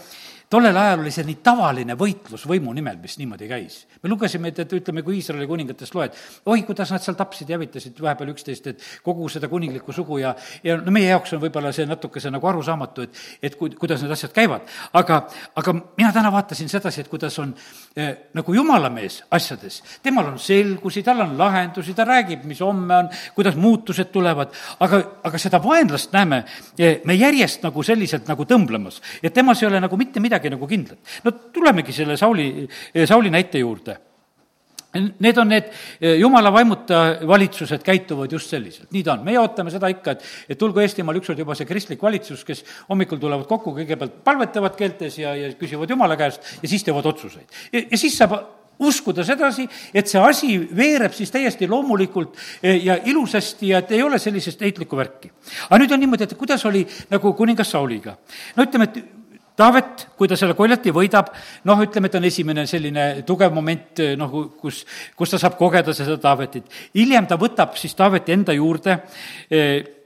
tollel ajal oli see nii tavaline võitlus võimu nimel, mis niimoodi käis. me lugesime, et, et ütleme, kui Iisraeli kuningatest loed, oi, kuidas nad seal tapsid ja hävitasid vahepeal üksteist, et kogu seda kuninglikku sugu ja, ja no meie jaoks on võib-olla see natukese nagu arusaamatu, et, et ku-, kuidas need asjad käivad. aga, aga mina täna vaatasin sedasi, et kuidas on eh, nagu jumalamees asjades, temal on selgusi, tal on lahendusi, ta räägib, mis homme on, kuidas muutused tulevad, aga, aga seda vaenlast näeme eh, me järjest nagu selliselt nagu tõmblemas, et temas ei ole nagu mitte midagi midagi nagu kindlat. no tulemegi selle Sauli, Sauli näite juurde. Need on need jumala vaimuta valitsused käituvad just selliselt, nii ta on, meie ootame seda ikka, et, et tulgu Eestimaal ükskord juba see kristlik valitsus, kes hommikul tulevad kokku, kõigepealt palvetavad keeltes ja, ja küsivad jumala käest ja siis teevad otsuseid. ja, siis saab uskuda sedasi, et see asi veereb siis täiesti loomulikult e, ja ilusasti ja et ei ole sellisest heitlikku värki. aga nüüd on niimoodi, et kuidas oli nagu kuningas Sauliga. no ütleme, et Taavet, kui ta selle koljati võidab, noh, ütleme, et on esimene selline tugev moment, noh, kus, kus ta saab kogeda seda Taavetit. hiljem ta võtab siis Taaveti enda juurde e,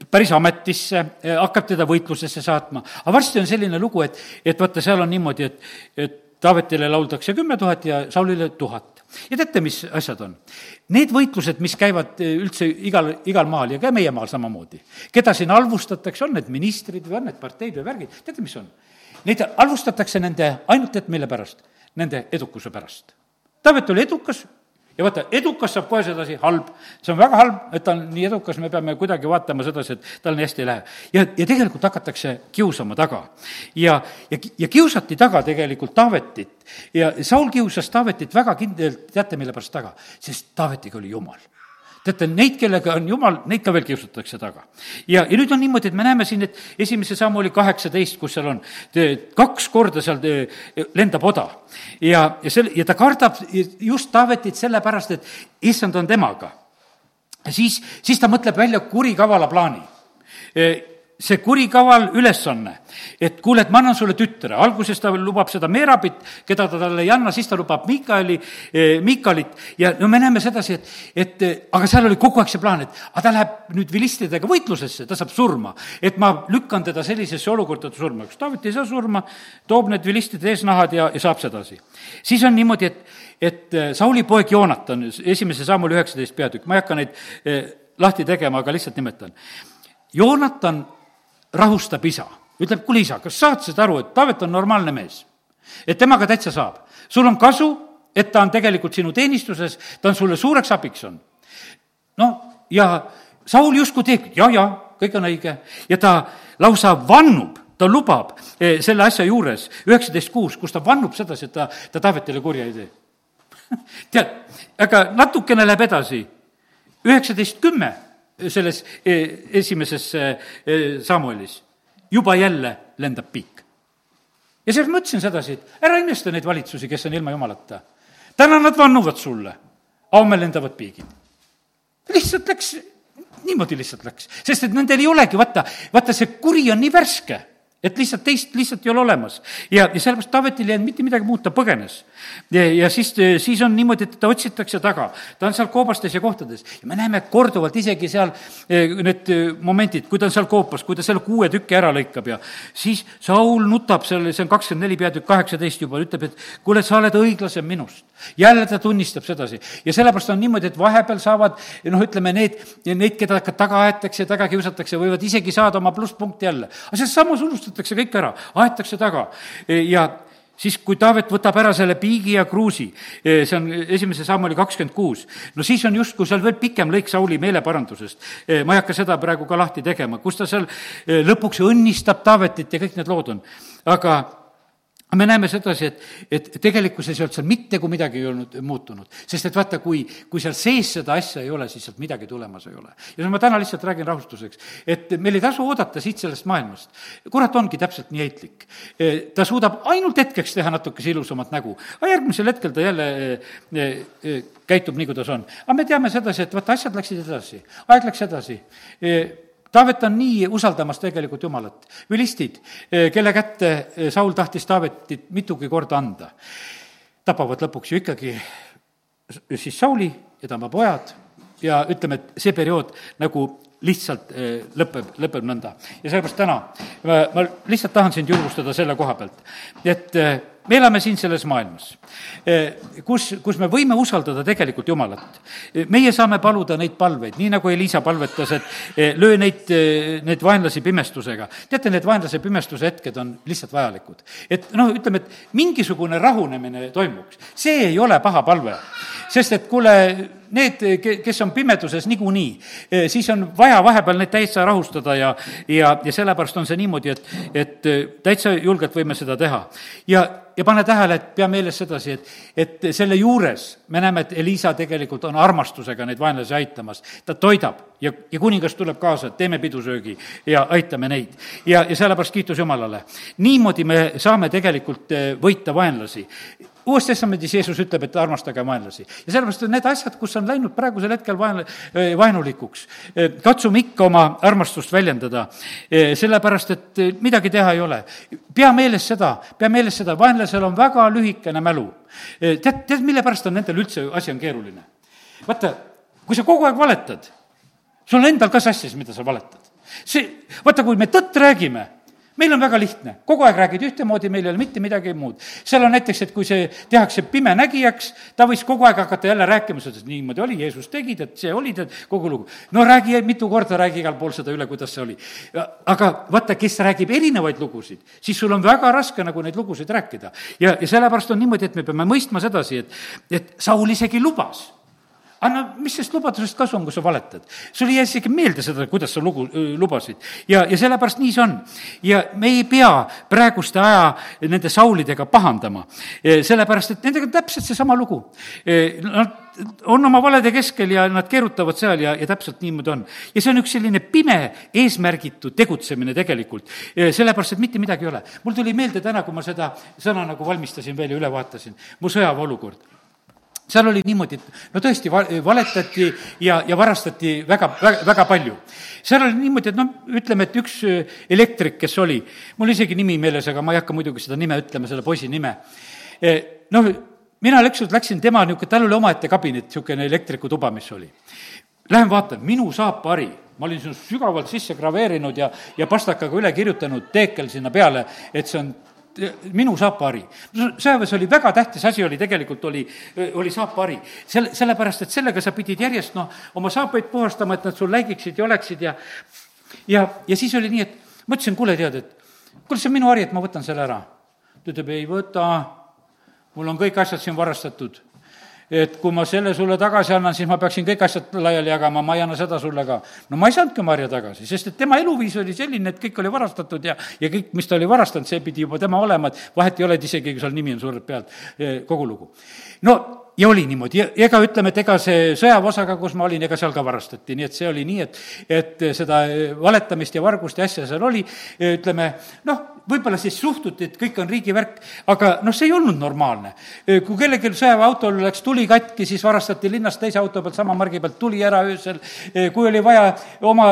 päris ametisse, e, hakkab teda võitlusesse saatma. aga varsti on selline lugu, et, et vaata, seal on niimoodi, et, et Taavetile lauldakse kümme tuhat ja Saulile tuhat. ja teate, mis asjad on? Need võitlused, mis käivad eh, üldse igal, igal maal ja ka meie maal samamoodi, keda siin halvustatakse, on need ministrid või on need parteid või värgid, teate, mis on? Neid halvustatakse nende, ainult et mille pärast? Nende edukuse pärast. Taavet oli edukas, ja vaata, edukas saab kohe sedasi halb, see on väga halb, et ta on nii edukas, me peame kuidagi vaatama sedasi, et tal nii hästi ei lähe. ja, ja tegelikult hakatakse kiusama taga. ja, ja, ja kiusati taga tegelikult Taavetit ja Saul kiusas Taavetit väga kindlalt, teate, mille pärast taga? sest Taavetiga oli jumal teate, neid, kellega on jumal, neid ka veel kiusatakse taga. ja, ja nüüd on niimoodi, et me näeme siin, et esimese sammu oli kaheksateist, kus seal on, kaks korda seal lendab oda. ja, ja selle, ja ta kardab just Taavetit sellepärast, et issand on temaga. siis, siis ta mõtleb välja kurikavala plaani see kurikaval ülesanne, et kuule, et ma annan sulle tütre, alguses ta lubab seda Meerabit, keda ta talle ei anna, siis ta lubab Miikaeli eh,, Miikalit ja no me näeme sedasi, et, et eh, aga seal oli kogu aeg see plaan, et aga ta läheb nüüd vilistidega võitlusesse, ta saab surma. et ma lükkan teda sellisesse olukorda, ta surma, kas Taavet ei saa surma, toob need vilistide eesnahad ja, ja saab sedasi. siis on niimoodi, et, et eh, Sauli poeg Joonatan, esimese sammul üheksateist peatükk, ma ei hakka neid eh, lahti tegema, aga lihtsalt nimetan. Joonatan rahustab isa, ütleb, kuule isa, kas saad seda aru, et Taavet on normaalne mees? et temaga täitsa saab. sul on kasu, et ta on tegelikult sinu teenistuses, ta on sulle suureks abiks on. no ja Saul justkui teeb, ja, ja, kõik on õige ja ta lausa vannub, ta lubab eh, selle asja juures, üheksateist kuus, kus ta vannub sedasi, et ta, ta Taavetile kurja ei tee. tead, aga natukene läheb edasi, üheksateist kümme selles e, esimeses e, e, Samuelis. juba jälle lendab piik. ja siis ma ütlesin sedasi, et ära imesta neid valitsusi, kes on ilma jumalata. täna nad vannuvad sulle, homme lendavad piigid. lihtsalt läks, niimoodi lihtsalt läks, sest et nendel ei olegi, vaata, vaata see kuri on nii värske et lihtsalt teist lihtsalt ei ole olemas. ja, ja sellepärast Taavetil ei jäänud mitte midagi muud, ta põgenes. Ja, siis, siis on niimoodi, et teda otsitakse taga, ta on seal koobastes ja kohtades. Ja me näeme korduvalt isegi seal eh, need eh, momendid, kui ta on seal koopas, kui ta selle kuue tüki ära lõikab ja siis Saul nutab seal, see on kakskümmend neli peatükk, kaheksateist juba, ütleb, et kuule, sa oled õiglasem minust. jälle ta tunnistab sedasi. Ja sellepärast on niimoodi, et vahepeal saavad noh, ütleme need, neid, keda taga aetakse taga kiusatakse, võivad isegi saada oma plusspunkti jälle. aga selles samas unustatakse kõik ära, aetakse taga. Ja siis, kui Taavet võtab ära selle piigi ja kruusi, see on esimese samm oli kakskümmend kuus, no siis on justkui seal veel pikem lõik Sauli meeleparandusest. ma ei hakka seda praegu ka lahti tegema, kus ta seal lõpuks õnnistab Taavetit ja kõik need lood on. aga me näeme sedasi, et, et tegelikkuses ei olnud seal mitte kui midagi ei olnud muutunud. sest et vaata, kui, kui seal sees seda asja ei ole, siis sealt midagi tulemas ei ole. ja ma täna lihtsalt räägin rahustuseks, et meil ei tasu oodata siit sellest maailmast. kurat ongi täpselt nii heitlik. E, ta suudab ainult hetkeks teha natukese ilusamat nägu, aga järgmisel hetkel ta jälle e, e, käitub nii, kuidas on. aga me teame sedasi, et vaata, asjad läksid edasi, aeg läks edasi Taavet on nii usaldamas tegelikult Jumalat. vilistid, eh, kelle kätte eh, Saul tahtis Taavetit mitugi korda anda, tapavad lõpuks ju ikkagi siis Sauli ja tema pojad ja ütleme, et see periood nagu lihtsalt eh, lõpeb, lõpeb nõnda. ja sellepärast täna ma, ma lihtsalt tahan sind julgustada selle koha pealt, et me elame siin selles maailmas, eh, kus, kus me võime usaldada tegelikult Jumalat. Eh, meie saame paluda neid palveid, nii nagu Elisa palvetas, et eh, löö neid, neid vaenlasi pimestusega. teate, need vaenlase pimestuse hetked on lihtsalt vajalikud. et noh, ütleme, et mingisugune rahunemine toimuks, see ei ole paha palve sest et kuule, need, kes on pimeduses niikuinii, siis on vaja vahepeal neid täitsa rahustada ja, ja, ja sellepärast on see niimoodi, et, et täitsa julgelt võime seda teha. ja, ja pane tähele, et pea meeles sedasi, et, et selle juures me näeme, et Elisa tegelikult on armastusega neid vaenlasi aitamas. ta toidab ja, ja kuningas tuleb kaasa, et teeme pidusöögi ja aitame neid. ja, ja sellepärast kiitus Jumalale. niimoodi me saame tegelikult võita vaenlasi uues testamendis Jeesus ütleb, et armastage vaenlasi. ja sellepärast need asjad, kus on läinud praegusel hetkel vaen-, vaenulikuks, katsume ikka oma armastust väljendada, sellepärast et midagi teha ei ole. pea meeles seda, pea meeles seda, vaenlasel on väga lühikene mälu. tead, tead, mille pärast on nendel üldse asi on keeruline? vaata, kui sa kogu aeg valetad, sul on endal ka sassis, mida sa valetad. see, vaata, kui me tõtt räägime meil on väga lihtne, kogu aeg räägid ühtemoodi, meil ei ole mitte midagi muud. seal on näiteks, et kui see tehakse pimenägijaks, ta võis kogu aeg hakata jälle rääkima seda, et niimoodi oli, Jeesus tegi, tead, see oli, tead, kogu lugu. no räägi mitu korda, räägi igal pool seda üle, kuidas see oli. aga vaata, kes räägib erinevaid lugusid, siis sul on väga raske nagu neid lugusid rääkida. ja, ja sellepärast on niimoodi, et me peame mõistma sedasi, et, et Saul isegi lubas anna, mis sellest lubadusest kasu on, kui sa valetad? sul ei jää isegi meelde seda, kuidas sa lugu, lubasid. ja, ja sellepärast nii see on. ja me ei pea praeguste aja nende Saulidega pahandama, sellepärast et nendega on täpselt seesama lugu. Nad on oma valede keskel ja nad keerutavad seal ja, ja täpselt niimoodi on. ja see on üks selline pime, eesmärgitu tegutsemine tegelikult, sellepärast et mitte midagi ei ole. mul tuli meelde täna, kui ma seda sõna nagu valmistasin veel ja üle vaatasin, mu sõjaväeolukord seal oli niimoodi, et no tõesti, valetati ja, ja varastati väga, väga, väga palju. seal oli niimoodi, et noh, ütleme, et üks äh, elektrik, kes oli, mul isegi nimi meeles, aga ma ei hakka muidugi seda nime ütlema, selle poisi nime, noh, mina ükskord läksin tema niisugune, tal oli omaette kabinet, niisugune elektrikutuba, mis oli. Lähen vaatan, minu saapari, ma olin sinna sügavalt sisse graveerinud ja, ja pastakaga üle kirjutanud teekel sinna peale, et see on minu saapahari. sõjaväes oli väga tähtis asi, oli tegelikult, oli, oli saapahari. selle, sellepärast, et sellega sa pidid järjest noh, oma saapaid puhastama, et nad sul läigiksid ja oleksid ja ja, ja siis oli nii, et ma ütlesin, kuule, tead, et kuule, see on minu hari, et ma võtan selle ära. ta ütleb, ei võta, mul on kõik asjad siin varastatud et kui ma selle sulle tagasi annan, siis ma peaksin kõik asjad laiali jagama, ma ei anna seda sulle ka. no ma ei saanudki Marja tagasi, sest et tema eluviis oli selline, et kõik oli varastatud ja, ja kõik, mis ta oli varastanud, see pidi juba tema olema, et vahet ei ole, et isegi kui seal nimi on surnud pealt, eh, kogu lugu. no ja oli niimoodi, ega ütleme, et ega see sõjaväeosaga, kus ma olin, ega seal ka varastati, nii et see oli nii, et, et seda valetamist ja vargust ja asja seal oli, ütleme, noh, võib-olla siis suhtuti, et kõik on riigi värk, aga noh, see ei olnud normaalne. kui kellelgi sõjaväeautol läks tuli katki, siis varastati linnast teise auto pealt, sama margi pealt tuli ära öösel, kui oli vaja oma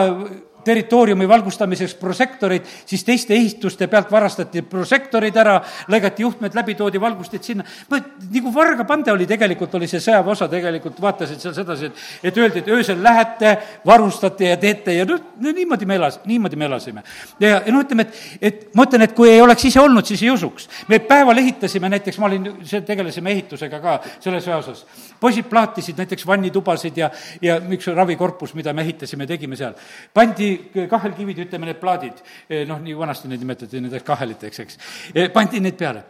territooriumi valgustamiseks prožektorid, siis teiste ehituste pealt varastati prožektorid ära, lõigati juhtmed läbi, toodi valgustid sinna. nagu vargapande oli tegelikult, oli see sõjaväeosa tegelikult, vaatasid seal sedasi, et, et öeldi, et öösel lähete, varustate ja teete ja noh, no niimoodi me elas-, niimoodi me elasime. ja, ja no ütleme, et, et ma ütlen, et kui ei oleks ise olnud, siis ei usuks. me päeval ehitasime näiteks, ma olin, tegelesime ehitusega ka selles ühes poisid plaatisid näiteks vannitubasid ja, ja üks ravikorpus, mida me ehitasime, tegime seal. pandi kahelkivid, ütleme need plaadid, eh, noh, nii vanasti neid nimetati nendeks kaheliteks, eks, eh, pandi need peale.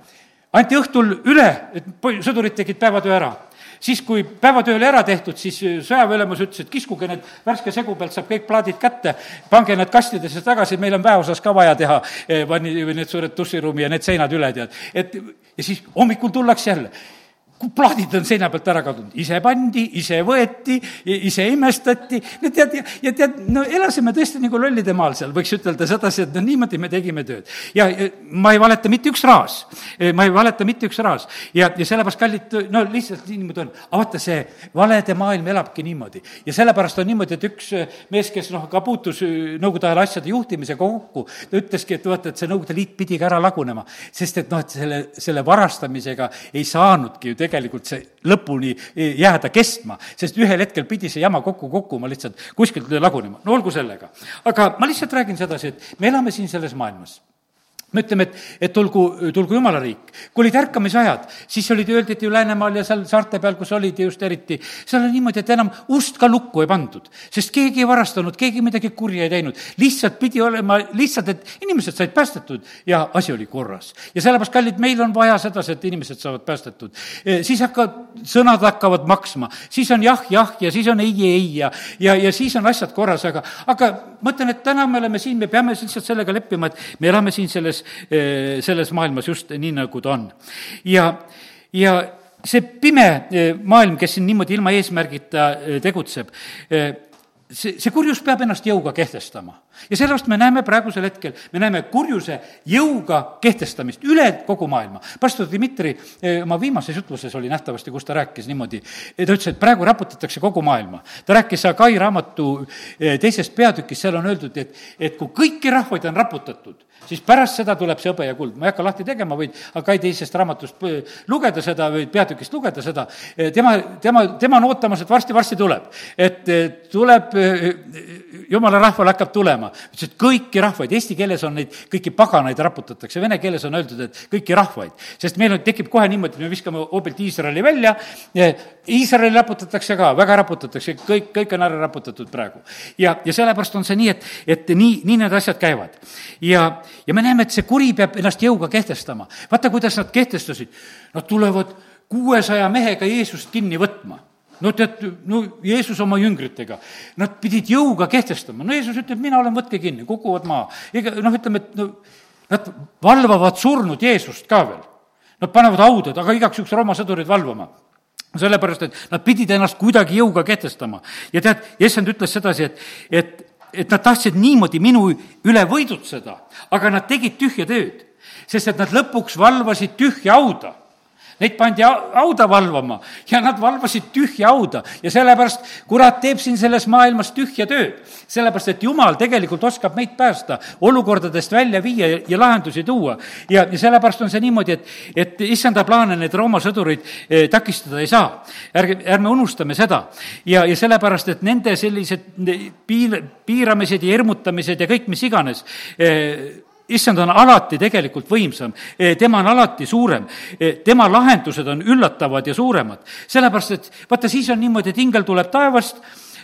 anti õhtul üle, et sõdurid tegid päevatöö ära siis, kui päevatöö oli ära tehtud, siis eh, sõjaväeülemus ütles, et kiskuge need värske segu pealt, saab kõik plaadid kätte, pange need kastidesse tagasi, meil on väeosas ka vaja teha või need suured duširuumi ja need seinad üle, tead. et ja siis hommikul tullakse jälle plaadid on seina pealt ära kadunud, ise pandi, ise võeti, ise imestati, no tead, ja, tead, no elasime tõesti nagu lollide maal seal, võiks ütelda sedasi, et no niimoodi me tegime tööd. ja ma ei valeta mitte üks raas, ma ei valeta mitte üks raas. Ja, ja sellepärast, kallid, no lihtsalt niimoodi on. aga vaata, see valede maailm elabki niimoodi. Ja sellepärast on niimoodi, et üks mees, kes noh, ka puutus Nõukogude ajal asjade juhtimisega kokku, ta ütleski, et vaata, et see Nõukogude Liit pidi ka ära lagunema, sest et noh, et selle, selle varastamisega ei saanudki ju tegelikult tegelikult see lõpuni jääda kestma, sest ühel hetkel pidi see jama kokku kukkuma lihtsalt kuskilt lagunema, no olgu sellega. aga ma lihtsalt räägin sedasi, et me elame siin selles maailmas me ütleme, et, et tulgu, tulgu jumala riik. kui olid ärkamisajad, siis olid, öeldi, et ju Läänemaal ja seal saarte peal, kus olid just eriti, seal oli niimoodi, et enam ust ka lukku ei pandud, sest keegi ei varastanud, keegi midagi kurja ei teinud. lihtsalt pidi olema lihtsalt, et inimesed said päästetud ja asi oli korras. ja sellepärast, kallid, meil on vaja sedasi, et inimesed saavad päästetud. E, siis hakkavad, sõnad hakkavad maksma, siis on jah, jah ja siis on ei, ei ja, ja, ja siis on asjad korras, aga, aga ma ütlen, et täna me oleme siin, me peame lihtsalt sellega leppima, et me elame siin selles, selles maailmas just nii, nagu ta on. ja, ja see pime e, maailm, kes siin niimoodi ilma eesmärgita tegutseb, see, see kurjus peab ennast jõuga kehtestama. ja sellepärast me näeme praegusel hetkel, me näeme kurjuse jõuga kehtestamist üle kogu maailma. pastor Dmitri eh, oma viimases jutluses oli nähtavasti, kus ta rääkis niimoodi, ta ütles, et praegu raputatakse kogu maailma. ta rääkis Sagai raamatu eh, teisest peatükist, seal on öeldud, et, et kui kõiki rahvaid on raputatud, siis pärast seda tuleb see hõbe ja kuld. ma ei hakka lahti tegema, võid Akai teisest raamatust lugeda seda või peatükist lugeda seda, tema, tema, tema on ootamas, et varsti-varsti tuleb. et tuleb, jumala rahval hakkab tulema. ütles, et kõiki rahvaid, eesti keeles on neid kõiki paganaid raputatakse, vene keeles on öeldud, et kõiki rahvaid. sest meil on, tekib kohe niimoodi, me viskame hoobilt Iisraeli välja, Iisraeli raputatakse ka, väga raputatakse, kõik, kõik on ära raputatud praegu. ja, ja sellepärast on see nii, et, et nii, nii need asjad käivad. ja, ja me näeme, et see kuri peab ennast jõuga kehtestama. vaata, kuidas nad kehtestasid. Nad tulevad kuuesaja mehega Jeesust kinni võtma no tead, no Jeesus oma jüngritega, nad pidid jõuga kehtestama, no Jeesus ütleb, mina olen, võtke kinni, kukuvad maha. ega noh, ütleme, et no nad valvavad surnud Jeesust ka veel. Nad panevad haudad, aga igaks juhuks Rooma sõdurid valvama sellepärast, et nad pidid ennast kuidagi jõuga kehtestama. ja tead, Jessend ütles sedasi, et, et et nad tahtsid niimoodi minu üle võidutseda, aga nad tegid tühja tööd, sest et nad lõpuks valvasid tühja hauda Neid pandi hauda valvama ja nad valvasid tühja hauda ja sellepärast kurat teeb siin selles maailmas tühja tööd. sellepärast, et jumal tegelikult oskab meid päästa, olukordadest välja viia ja lahendusi tuua. ja, ja sellepärast on see niimoodi, et, et issanda plaane need Rooma sõdurid eh, takistada ei saa. ärge, ärme unustame seda. ja, ja sellepärast, et nende sellised piir, piiramised ja hirmutamised ja kõik, mis iganes eh,, issand on alati tegelikult võimsam, eh, tema on alati suurem, eh, tema lahendused on üllatavad ja suuremad. sellepärast, et vaata, siis on niimoodi, et ingel tuleb taevast,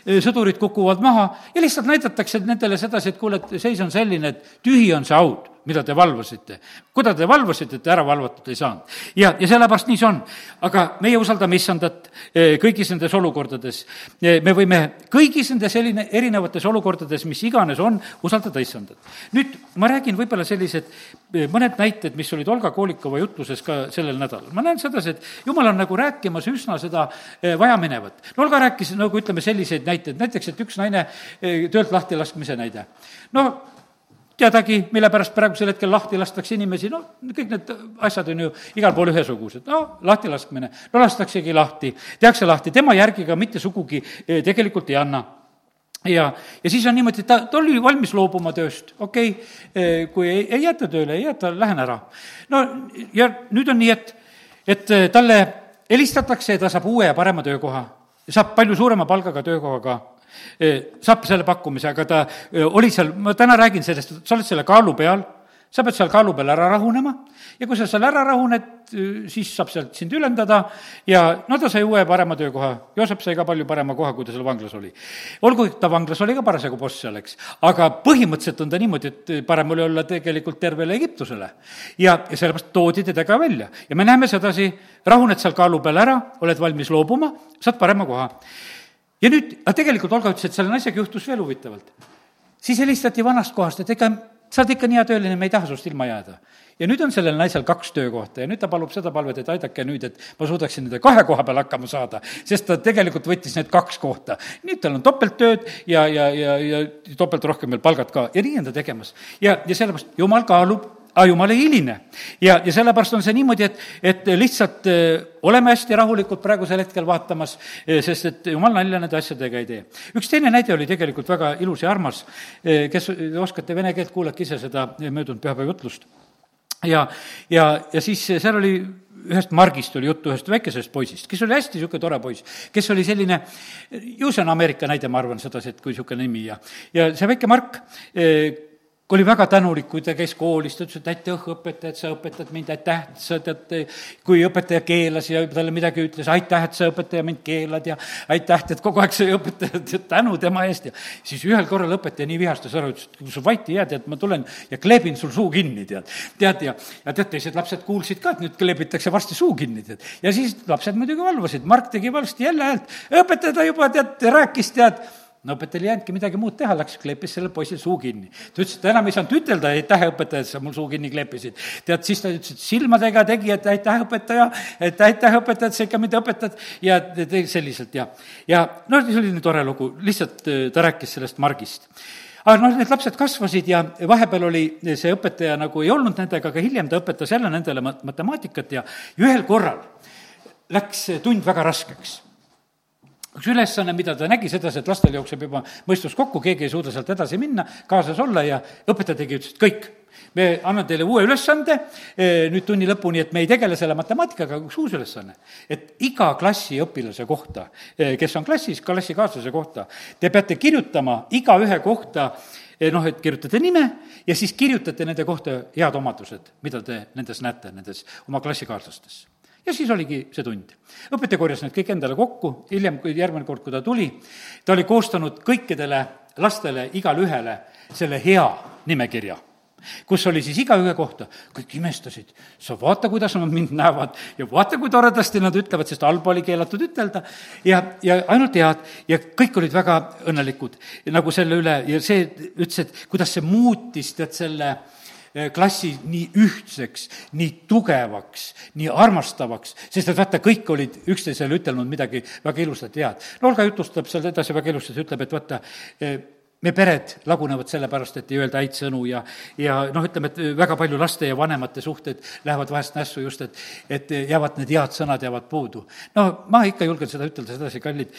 eh, sõdurid kukuvad maha ja lihtsalt näidatakse nendele sedasi, et kuule, et seis on selline, et tühi on see haud mida te valvasite. kuida te valvasite, et ära valvatud ei saanud. ja, ja sellepärast nii see on. aga meie usaldame issandat eh, kõigis nendes olukordades. Eh, me võime kõigis nendes selline, erinevates olukordades, mis iganes on, usaldada issandat. nüüd ma räägin võib-olla sellised eh, mõned näited, mis olid Olga Koolikova jutluses ka sellel nädalal. ma näen sedasi, et jumal on nagu rääkimas üsna seda vajaminevat. no Olga rääkis nagu ütleme, selliseid näiteid, näiteks et üks naine töölt lahtilaskmise näide. no teadagi, mille pärast praegusel hetkel lahti lastakse inimesi, no kõik need asjad on ju igal pool ühesugused, no lahtilaskmine, no lastaksegi lahti, tehakse lahti, tema järgi ka mitte sugugi eh, tegelikult ei anna. Ja, ja siis on niimoodi, et ta, ta oli valmis loobuma tööst, okei okay,, eh, kui ei, ei jäeta tööle, ei jäeta, lähen ära. no ja nüüd on nii, et, et eh, talle helistatakse ja ta saab uue ja parema töökoha, saab palju suurema palgaga töökoha ka saab selle pakkumise, aga ta oli seal, ma täna räägin sellest, sa oled selle kaalu peal, sa pead seal kaalu peal ära rahunema ja kui sa seal ära rahuned, siis saab sealt sind ülendada ja no ta sai uue parema töökoha. Joosep sai ka palju parema koha, kui ta seal vanglas oli. olgu, ta vanglas oli ka parasjagu boss seal, eks, aga põhimõtteliselt on ta niimoodi, et parem oli olla tegelikult tervele Egiptusele. ja, ja sellepärast toodi teda ka välja ja me näeme sedasi, rahuned seal kaalu peal ära, oled valmis loobuma, saad parema koha ja nüüd, aga tegelikult Olga ütles, et selle naisega juhtus veel huvitavalt. siis helistati vanast kohast, et ega sa oled ikka nii hea tööline, me ei taha sinust ilma jääda. ja nüüd on sellel naisel kaks töökohta ja nüüd ta palub seda palvet, et aidake nüüd, et ma suudaksin nende kahe koha peal hakkama saada, sest ta tegelikult võttis need kaks kohta. nüüd tal on topelttööd ja, ja, ja, ja topelt rohkem veel palgad ka ja nii on ta tegemas. ja, ja sellepärast jumal kaalub aga jumal ei hiline. ja, ja sellepärast on see niimoodi, et, et lihtsalt äh, oleme hästi rahulikud praegusel hetkel vaatamas, äh, sest et jumal nalja nende asjadega ei tee. üks teine näide oli tegelikult väga ilus ja armas, äh, kes oskate vene keelt, kuulake ise seda möödunud pühapäeva jutlust. ja, ja, ja siis seal oli ühest Margist oli juttu, ühest väikesest poisist, kes oli hästi niisugune tore poiss, kes oli selline, ju see on Ameerika näide, ma arvan sedasi, et kui niisugune nimi ja, ja see väike Mark oli väga tänulik, kui ta käis koolis, ta ütles, et aitäh, õpetaja, et sa õpetad mind, aitäh, et sa tead, kui õpetaja keelas ja talle midagi ütles, aitäh, et sa õpetaja mind keelad ja aitäh, et kogu aeg see õpetaja, tänu tema eest ja siis ühel korral õpetaja nii vihastas ära, ütles, et kui sa vait ei jää, tead, ma tulen ja kleebin sul suu kinni, tead. tead, ja, ja tead, teised lapsed kuulsid ka, et nüüd kleebitakse varsti suu kinni, tead. ja siis lapsed muidugi valvasid, Mark tegi valsti jälle häält, õpetaja ta juba, tead, rääkis, tead no õpetajal ei jäänudki midagi muud teha, läks kleepis sellel poisil suu kinni. ta ütles, et enam ei saanud ütelda, aitäh, õpetaja, et sa mul suu kinni kleepisid. tead, siis ta ütles, et silmadega tegi, et aitäh, õpetaja, et aitäh, õpetaja, et sa ikka mind õpetad. Ja tegi selliselt ja, ja noh, see oli nii tore lugu, lihtsalt äh, ta rääkis sellest Margist. Aga noh, need lapsed kasvasid ja vahepeal oli see õpetaja nagu ei olnud nendega, aga hiljem ta õpetas jälle nendele matemaatikat ja ühel korral läks tund väga raskeks üks ülesanne, mida ta nägi sedasi, et lastel jookseb juba mõistus kokku, keegi ei suuda sealt edasi minna, kaasas olla ja õpetaja tegi, ütles, et kõik, me anname teile uue ülesande eh, nüüd tunni lõpuni, et me ei tegele selle matemaatikaga, üks uus ülesanne. et iga klassi õpilase kohta, eh, kes on klassis, klassikaaslase kohta, te peate kirjutama igaühe kohta eh, noh, et kirjutate nime ja siis kirjutate nende kohta head omadused, mida te nendes näete, nendes oma klassikaaslastes ja siis oligi see tund. õpetaja korjas need kõik endale kokku, hiljem, kui järgmine kord, kui ta tuli, ta oli koostanud kõikidele lastele, igale ühele selle hea nimekirja kus oli siis igaühe kohta, kõik imestasid, sa vaata, kuidas nad mind näevad. Ja vaata, kui toredasti nad ütlevad, sest halba oli keelatud ütelda, ja, ja ainult head. Ja kõik olid väga õnnelikud. Nagu selle üle ja see ütles, et kuidas see muutis, tead, selle äh, klassi nii ühtseks, nii tugevaks, nii armastavaks, sest et vaata, kõik olid üksteisele ütelnud midagi väga ilusat ja head. no Olga jutustab seal edasi väga ilusasti, ütleb, et vaata, eh, me pered lagunevad sellepärast, et ei öelda häid sõnu ja, ja noh, ütleme, et väga palju laste ja vanemate suhted lähevad vahest nässu just, et, et jäävad need head sõnad jäävad puudu. no ma ikka julgen seda ütelda sedasi, kallid,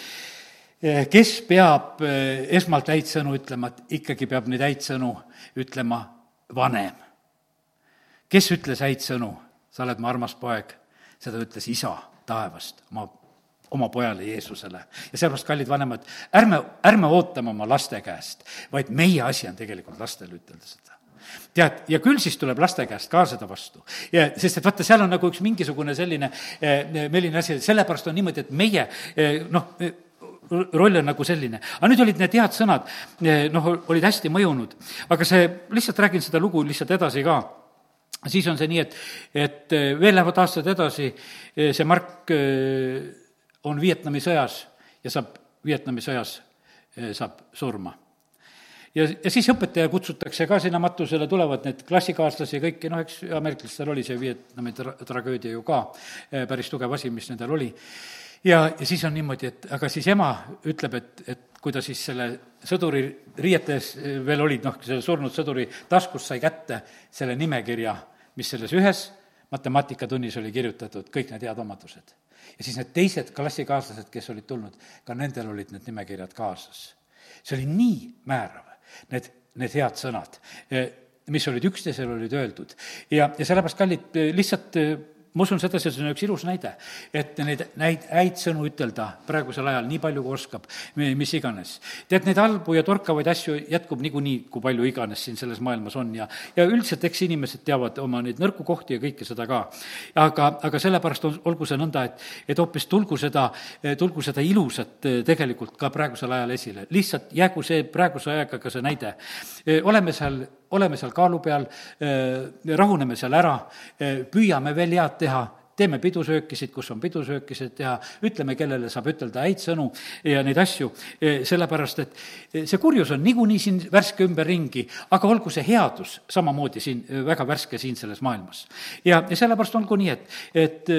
eh, kes peab esmalt häid sõnu ütlema, et ikkagi peab neid häid sõnu ütlema vanem kes ütles häid sõnu? sa oled mu armas poeg, seda ütles isa taevast oma, oma pojale Jeesusele. ja sellepärast, kallid vanemad, ärme, ärme ootame oma laste käest, vaid meie asi on tegelikult lastele ütelda seda tead, ja küll siis tuleb laste käest ka seda vastu. ja sest et vaata, seal on nagu üks mingisugune selline eh, meeline asi, sellepärast on niimoodi, et meie eh, noh, roll on nagu selline. aga nüüd olid need head sõnad, eh, noh, olid hästi mõjunud. aga see, lihtsalt räägin seda lugu lihtsalt edasi ka siis on see nii, et, et eh, veel lähevad aastad edasi, eh, see Mark eh, on Vietnami sõjas ja saab, Vietnami sõjas saab surma. ja, ja siis õpetaja kutsutakse ka sinna matusele, tulevad need klassikaaslasi ja kõiki, noh, eks ameeriklastel oli see Vietnami tra-, tragöödia ju ka päris tugev asi, mis nendel oli. ja, ja siis on niimoodi, et aga siis ema ütleb, et, et kui ta siis selle sõduri riietes veel olid, noh, selle surnud sõduri taskust sai kätte selle nimekirja mis selles ühes matemaatikatunis oli kirjutatud, kõik need head omadused. ja siis need teised klassikaaslased, kes olid tulnud, ka nendel olid need nimekirjad kaasas. see oli nii määrav, need, need head sõnad, eh, mis olid üksteisele olid öeldud. ja, ja sellepärast, kallid, lihtsalt eh, ma usun sedasi, et see on üks ilus näide, et neid, neid häid sõnu ütelda praegusel ajal nii palju, kui oskab, mis iganes. tead, neid halbu ja torkavaid asju jätkub niikuinii, kui palju iganes siin selles maailmas on ja, ja üldiselt eks inimesed teavad oma neid nõrku kohti ja kõike seda ka. aga, aga sellepärast on, olgu see nõnda, et, et hoopis tulgu seda, tulgu seda ilusat eh, tegelikult ka praegusel ajal esile. lihtsalt jäägu see praeguse ajaga ka see näide. Eh, oleme seal oleme seal kaalu peal, äh, rahuneme seal ära, äh, püüame veel head teha teeme pidusöökisid, kus on pidusöökisid teha, ütleme, kellele saab ütelda häid sõnu ja neid asju, e, sellepärast et e, see kurjus on niikuinii siin värske ümberringi, aga olgu see headus samamoodi siin e, väga värske siin selles maailmas. ja, ja sellepärast olgu nii, et, et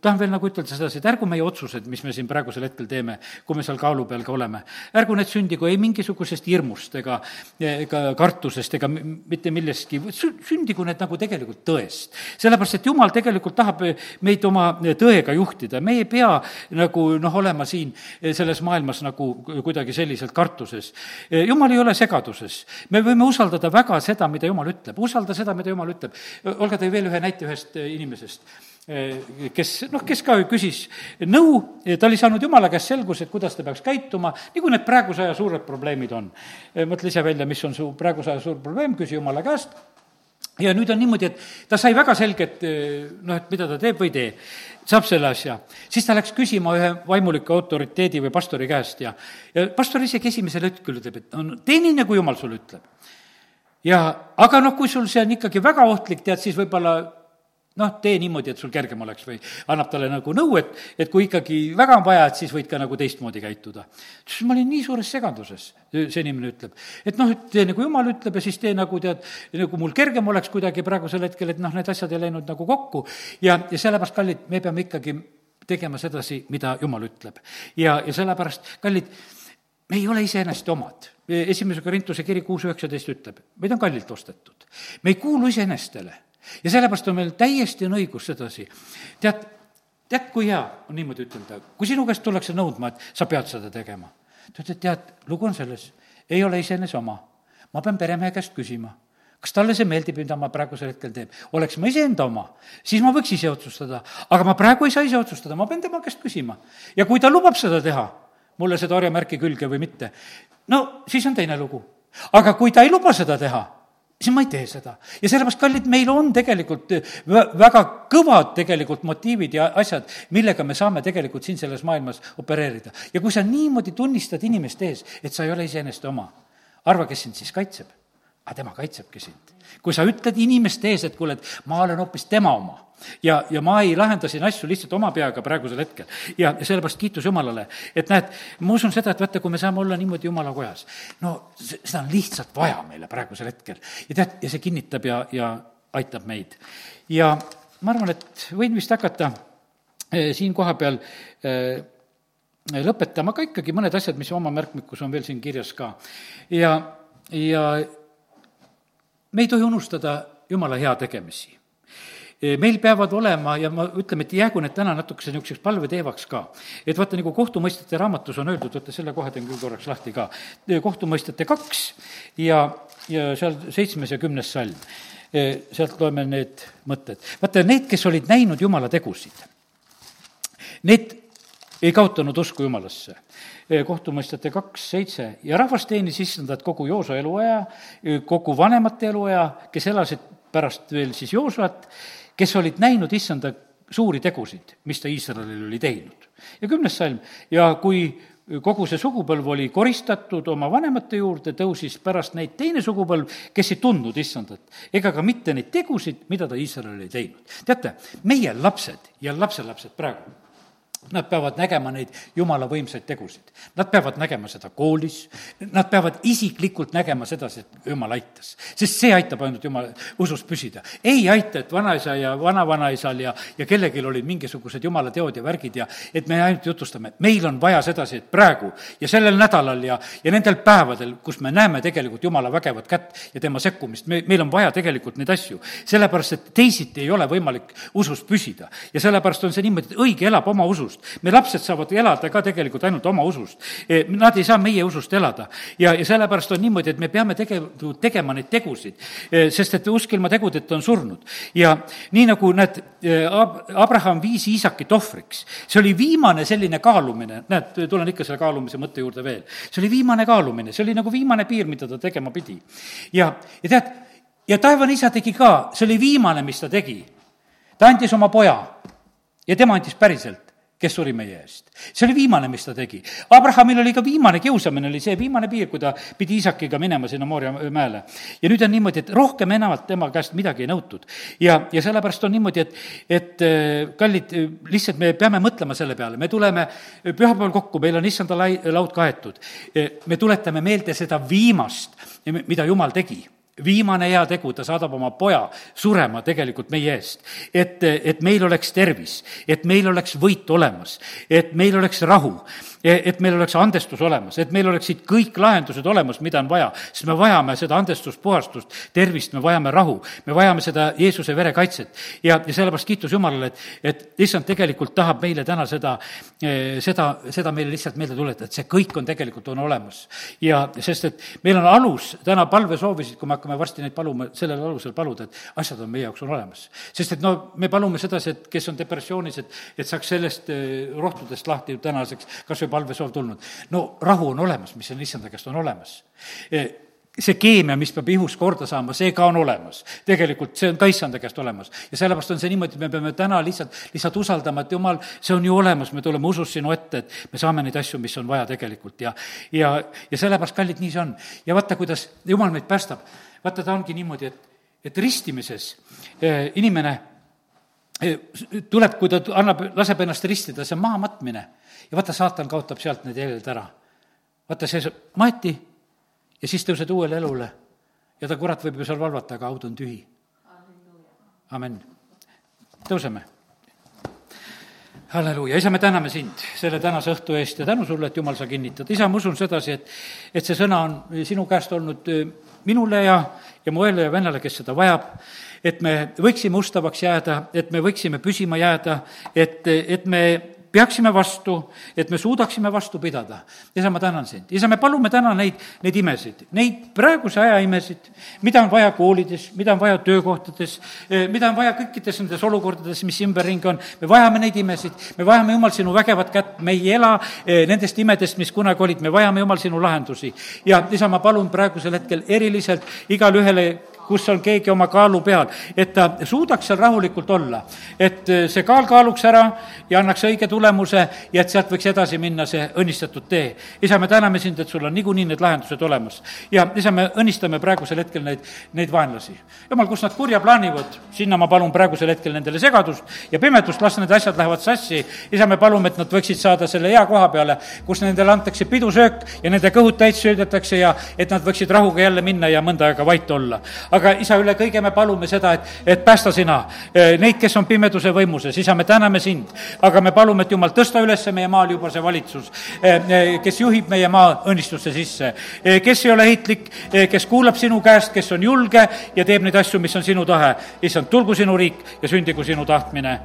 tahan veel nagu ütelda sedasi, et ärgu meie otsused, mis me siin praegusel hetkel teeme, kui me seal kaalu peal ka oleme, ärgu need sündigu ei mingisugusest hirmust ega, ega kartusest ega mitte millestki, sündigu need nagu tegelikult tõest. sellepärast, et jumal tegelikult tahab meid oma tõega juhtida, me ei pea nagu noh, olema siin selles maailmas nagu kuidagi selliselt kartuses. jumal ei ole segaduses, me võime usaldada väga seda, mida jumal ütleb, usalda seda, mida jumal ütleb. Olga tõi veel ühe näite ühest inimesest kes noh, kes ka küsis nõu, ta oli saanud jumala käest selguse, et kuidas ta peaks käituma, nagu need praeguse aja suured probleemid on. mõtle ise välja, mis on su praeguse aja suur probleem, küsi jumala käest ja nüüd on niimoodi, et ta sai väga selget noh, et mida ta teeb või ei tee, saab selle asja. siis ta läks küsima ühe vaimuliku autoriteedi või pastori käest ja, ja pastor isegi esimesel hetkel ütleb, et on, tee nii, nagu jumal sulle ütleb. ja aga noh, kui sul see on ikkagi väga ohtlik, tead, siis võib-olla noh, tee niimoodi, et sul kergem oleks või annab talle nagu nõu, et, et kui ikkagi väga on vaja, et siis võid ka nagu teistmoodi käituda. siis ma olin nii suures segaduses, see inimene ütleb. et noh, et tee nagu jumal ütleb ja siis tee nagu tead, nagu mul kergem oleks kuidagi praegusel hetkel, et noh, need asjad ei läinud nagu kokku ja, ja sellepärast, kallid, me peame ikkagi tegema sedasi, mida jumal ütleb. ja, ja sellepärast, kallid, me ei ole iseenesest omad. esimese Korintuse kiri kuus üheksateist ütleb, meid on kallilt ostetud. me ei kuulu iseenestele ja sellepärast on meil täiesti on õigus sedasi. tead, tead, kui hea on niimoodi ütelda, kui sinu käest tullakse nõudma, et sa pead seda tegema. ta ütleb, tead, lugu on selles, ei ole iseenese oma. ma pean peremehe käest küsima kas talle see meeldib, mida ma praegusel hetkel teen? oleks ma iseenda oma, siis ma võiks ise otsustada, aga ma praegu ei saa ise otsustada, ma pean tema käest küsima. ja kui ta lubab seda teha, mulle seda orjamärki külge või mitte, no siis on teine lugu. aga kui ta ei luba seda teha, siis ma ei tee seda. ja sellepärast, kallid, meil on tegelikult väga kõvad tegelikult motiivid ja asjad, millega me saame tegelikult siin selles maailmas opereerida. ja kui sa niimoodi tunnistad inimeste ees, et sa ei ole iseenesest oma, arva, kes sind siis kaitseb. aga tema kaitsebki sind. kui sa ütled inimeste ees, et kuule, et ma olen hoopis tema oma ja, ja ma ei lahenda siin asju lihtsalt oma peaga praegusel hetkel. ja, sellepärast kiitus Jumalale, et näed, ma usun seda, et vaata, kui me saame olla niimoodi Jumala kojas, no seda on lihtsalt vaja meile praegusel hetkel. ja tead, ja see kinnitab ja, ja aitab meid. ja ma arvan, et võin vist hakata eh, siin kohapeal eh, lõpetama ka ikkagi mõned asjad, mis oma märkmikus on veel siin kirjas ka. ja, ja me ei tohi unustada Jumala heategemisi meil peavad olema ja ma ütleme, et jäägu need täna natukese niisuguseks palveteemaks ka. et vaata, nagu kohtumõistete raamatus on öeldud, vaata selle kohe teen küll korraks lahti ka, kohtumõistete kaks ja, ja seal seitsmes ja kümnes salm. sealt loeme need mõtted. vaata, need, kes olid näinud Jumala tegusid, need ei kaotanud usku Jumalasse kohtumõistjate kaks seitse ja rahvas teenis issandat kogu Joosa eluaja, kogu vanemate eluaja, kes elasid pärast veel siis Joosat kes olid näinud issanda suuri tegusid, mis ta Iisraelil oli teinud. ja kümnes salm, ja kui kogu see sugupõlv oli koristatud oma vanemate juurde, tõusis pärast neid teine sugupõlv, kes ei tundnud issandat, ega ka mitte neid tegusid, mida ta Iisraelil ei teinud. teate, meie lapsed ja lapselapsed praegu Nad peavad nägema neid jumala võimsaid tegusid. Nad peavad nägema seda koolis, nad peavad isiklikult nägema sedasi, et jumal aitas. sest see aitab ainult jumala usus püsida. ei aita, et vanaisa ja vanavanaisal ja, ja kellelgi olid mingisugused jumala teod ja värgid ja et me ainult jutustame. meil on vaja sedasi, et praegu ja sellel nädalal ja, ja nendel päevadel, kus me näeme tegelikult jumala vägevat kätt ja tema sekkumist, me, meil on vaja tegelikult neid asju. sellepärast, et teisiti ei ole võimalik usus püsida. ja sellepärast on see niimoodi, et õige elab oma usus usust. me lapsed saavad elada ka tegelikult ainult oma usust. E, nad ei saa meie usust elada. ja, ja sellepärast on niimoodi, et me peame tege-, tegema neid tegusid, e, sest et usk ilma tegudeta on surnud. ja nii, nagu näed, e, Abraham viis Iisakit ohvriks, see oli viimane selline kaalumine, näed, tulen ikka selle kaalumise mõtte juurde veel. see oli viimane kaalumine, see oli nagu viimane piir, mida ta tegema pidi. ja, ja tead, ja taevane isa tegi ka, see oli viimane, mis ta tegi. ta andis oma poja ja tema andis päriselt kes suri meie eest. see oli viimane, mis ta tegi. Abrahamil oli ka viimane kiusamine, oli see viimane piir, kui ta pidi isakiga minema sinna Mooria mäele. ja nüüd on niimoodi, et rohkem enamalt tema käest midagi ei nõutud. ja, ja sellepärast on niimoodi, et, et äh, kallid, lihtsalt me peame mõtlema selle peale, me tuleme pühapäeval kokku, meil on issanda lai-, laud kaetud. me tuletame meelde seda viimast, mida Jumal tegi viimane heategu, ta saadab oma poja surema tegelikult meie eest. et, et meil oleks tervis, et meil oleks võit olemas, et meil oleks rahu et meil oleks andestus olemas, et meil oleksid kõik lahendused olemas, mida on vaja, sest me vajame seda andestust, puhastust, tervist, me vajame rahu, me vajame seda Jeesuse vere kaitset. ja, ja sellepärast kiitus Jumalale, et, et issand tegelikult tahab meile täna seda, eh, seda, seda meile lihtsalt meelde tuletada, et see kõik on tegelikult, on olemas. ja sest, et meil on alus täna palvesoovisid, kui me hakkame hakkame varsti neid paluma, sellel alusel paluda, et asjad on meie jaoks on olemas. sest et no me palume sedasi, et kes on depressioonis, et, et saaks sellest eh, rohtudest lahti tänaseks kas või palvesoov tulnud. no rahu on olemas, mis on issanda käest on olemas eh, see keemia, mis peab ihus korda saama, see ka on olemas. tegelikult see on ka issanda käest olemas. ja sellepärast on see niimoodi, et me peame täna lihtsalt, lihtsalt usaldama, et jumal, see on ju olemas, me tuleme usus sinu ette, et me saame neid asju, mis on vaja tegelikult ja ja, ja sellepärast, kallid, nii see on. ja vaata, kuidas jumal meid päästab. Vaata, ta ongi niimoodi, et, et ristimises eh, inimene eh, tuleb, kui ta annab, laseb ennast ristida, see on mahamatmine. ja vaata, saatan kaotab sealt need jäljed ära. vaata, see maeti ja siis tõused uuele elule. ja ta, kurat, võib ju seal valvata, aga haud on tühi. amen. tõuseme. halleluuja, isa, me täname sind selle tänase õhtu eest ja tänu sulle, et jumal, sa kinnitad. isa, ma usun sedasi, et, et see sõna on sinu käest olnud äh, minule ja, ja mu õele ja vennale, kes seda vajab, et me võiksime ustavaks jääda, et me võiksime püsima jääda, et, et me peaksime vastu, et me suudaksime vastu pidada. isa, ma tänan sind. isa, me palume täna neid, neid imesid, neid praeguse aja imesid, mida on vaja koolides, mida on vaja töökohtades, eh, mida on vaja kõikides nendes olukordades, mis ümberringi on. me vajame neid imesid, me vajame, Jumal, sinu vägevat kätt, me ei ela eh, nendest imedest, mis kunagi olid, me vajame, Jumal, sinu lahendusi. ja isa, ma palun praegusel hetkel eriliselt igale ühele kus on keegi oma kaalu peal, et ta suudaks seal rahulikult olla. et eh, see kaal kaaluks ära ja annaks õige tulemuse ja et sealt võiks edasi minna see õnnistatud tee. isa, me täname sind, et sul on niikuinii need lahendused olemas. ja isa, me õnnistame praegusel hetkel neid, neid vaenlasi. jumal, kus nad kurja plaanivad, sinna ma palun praegusel hetkel nendele segadust ja pimedust, las need asjad lähevad sassi. isa, me palume, et nad võiksid saada selle hea koha peale, kus nendele antakse pidusöök ja nende kõhud täis söödetakse ja et nad võiksid rahuga jälle minna ja mõnda aega vait olla aga isa, üle kõige me palume seda, et, et päästa sina eh, neid, kes on pimeduse võimuses, isa, me täname sind. aga me palume, et jumal, tõsta üles meie maal juba see valitsus, eh, eh, kes juhib meie maa õnnistusse sisse, kes ei ole heitlik, kes kuulab sinu käest, kes on julge ja teeb neid asju, mis on sinu tahe. issand, tulgu sinu riik ja sündigu sinu tahtmine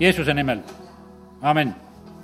Jeesuse nimel, amin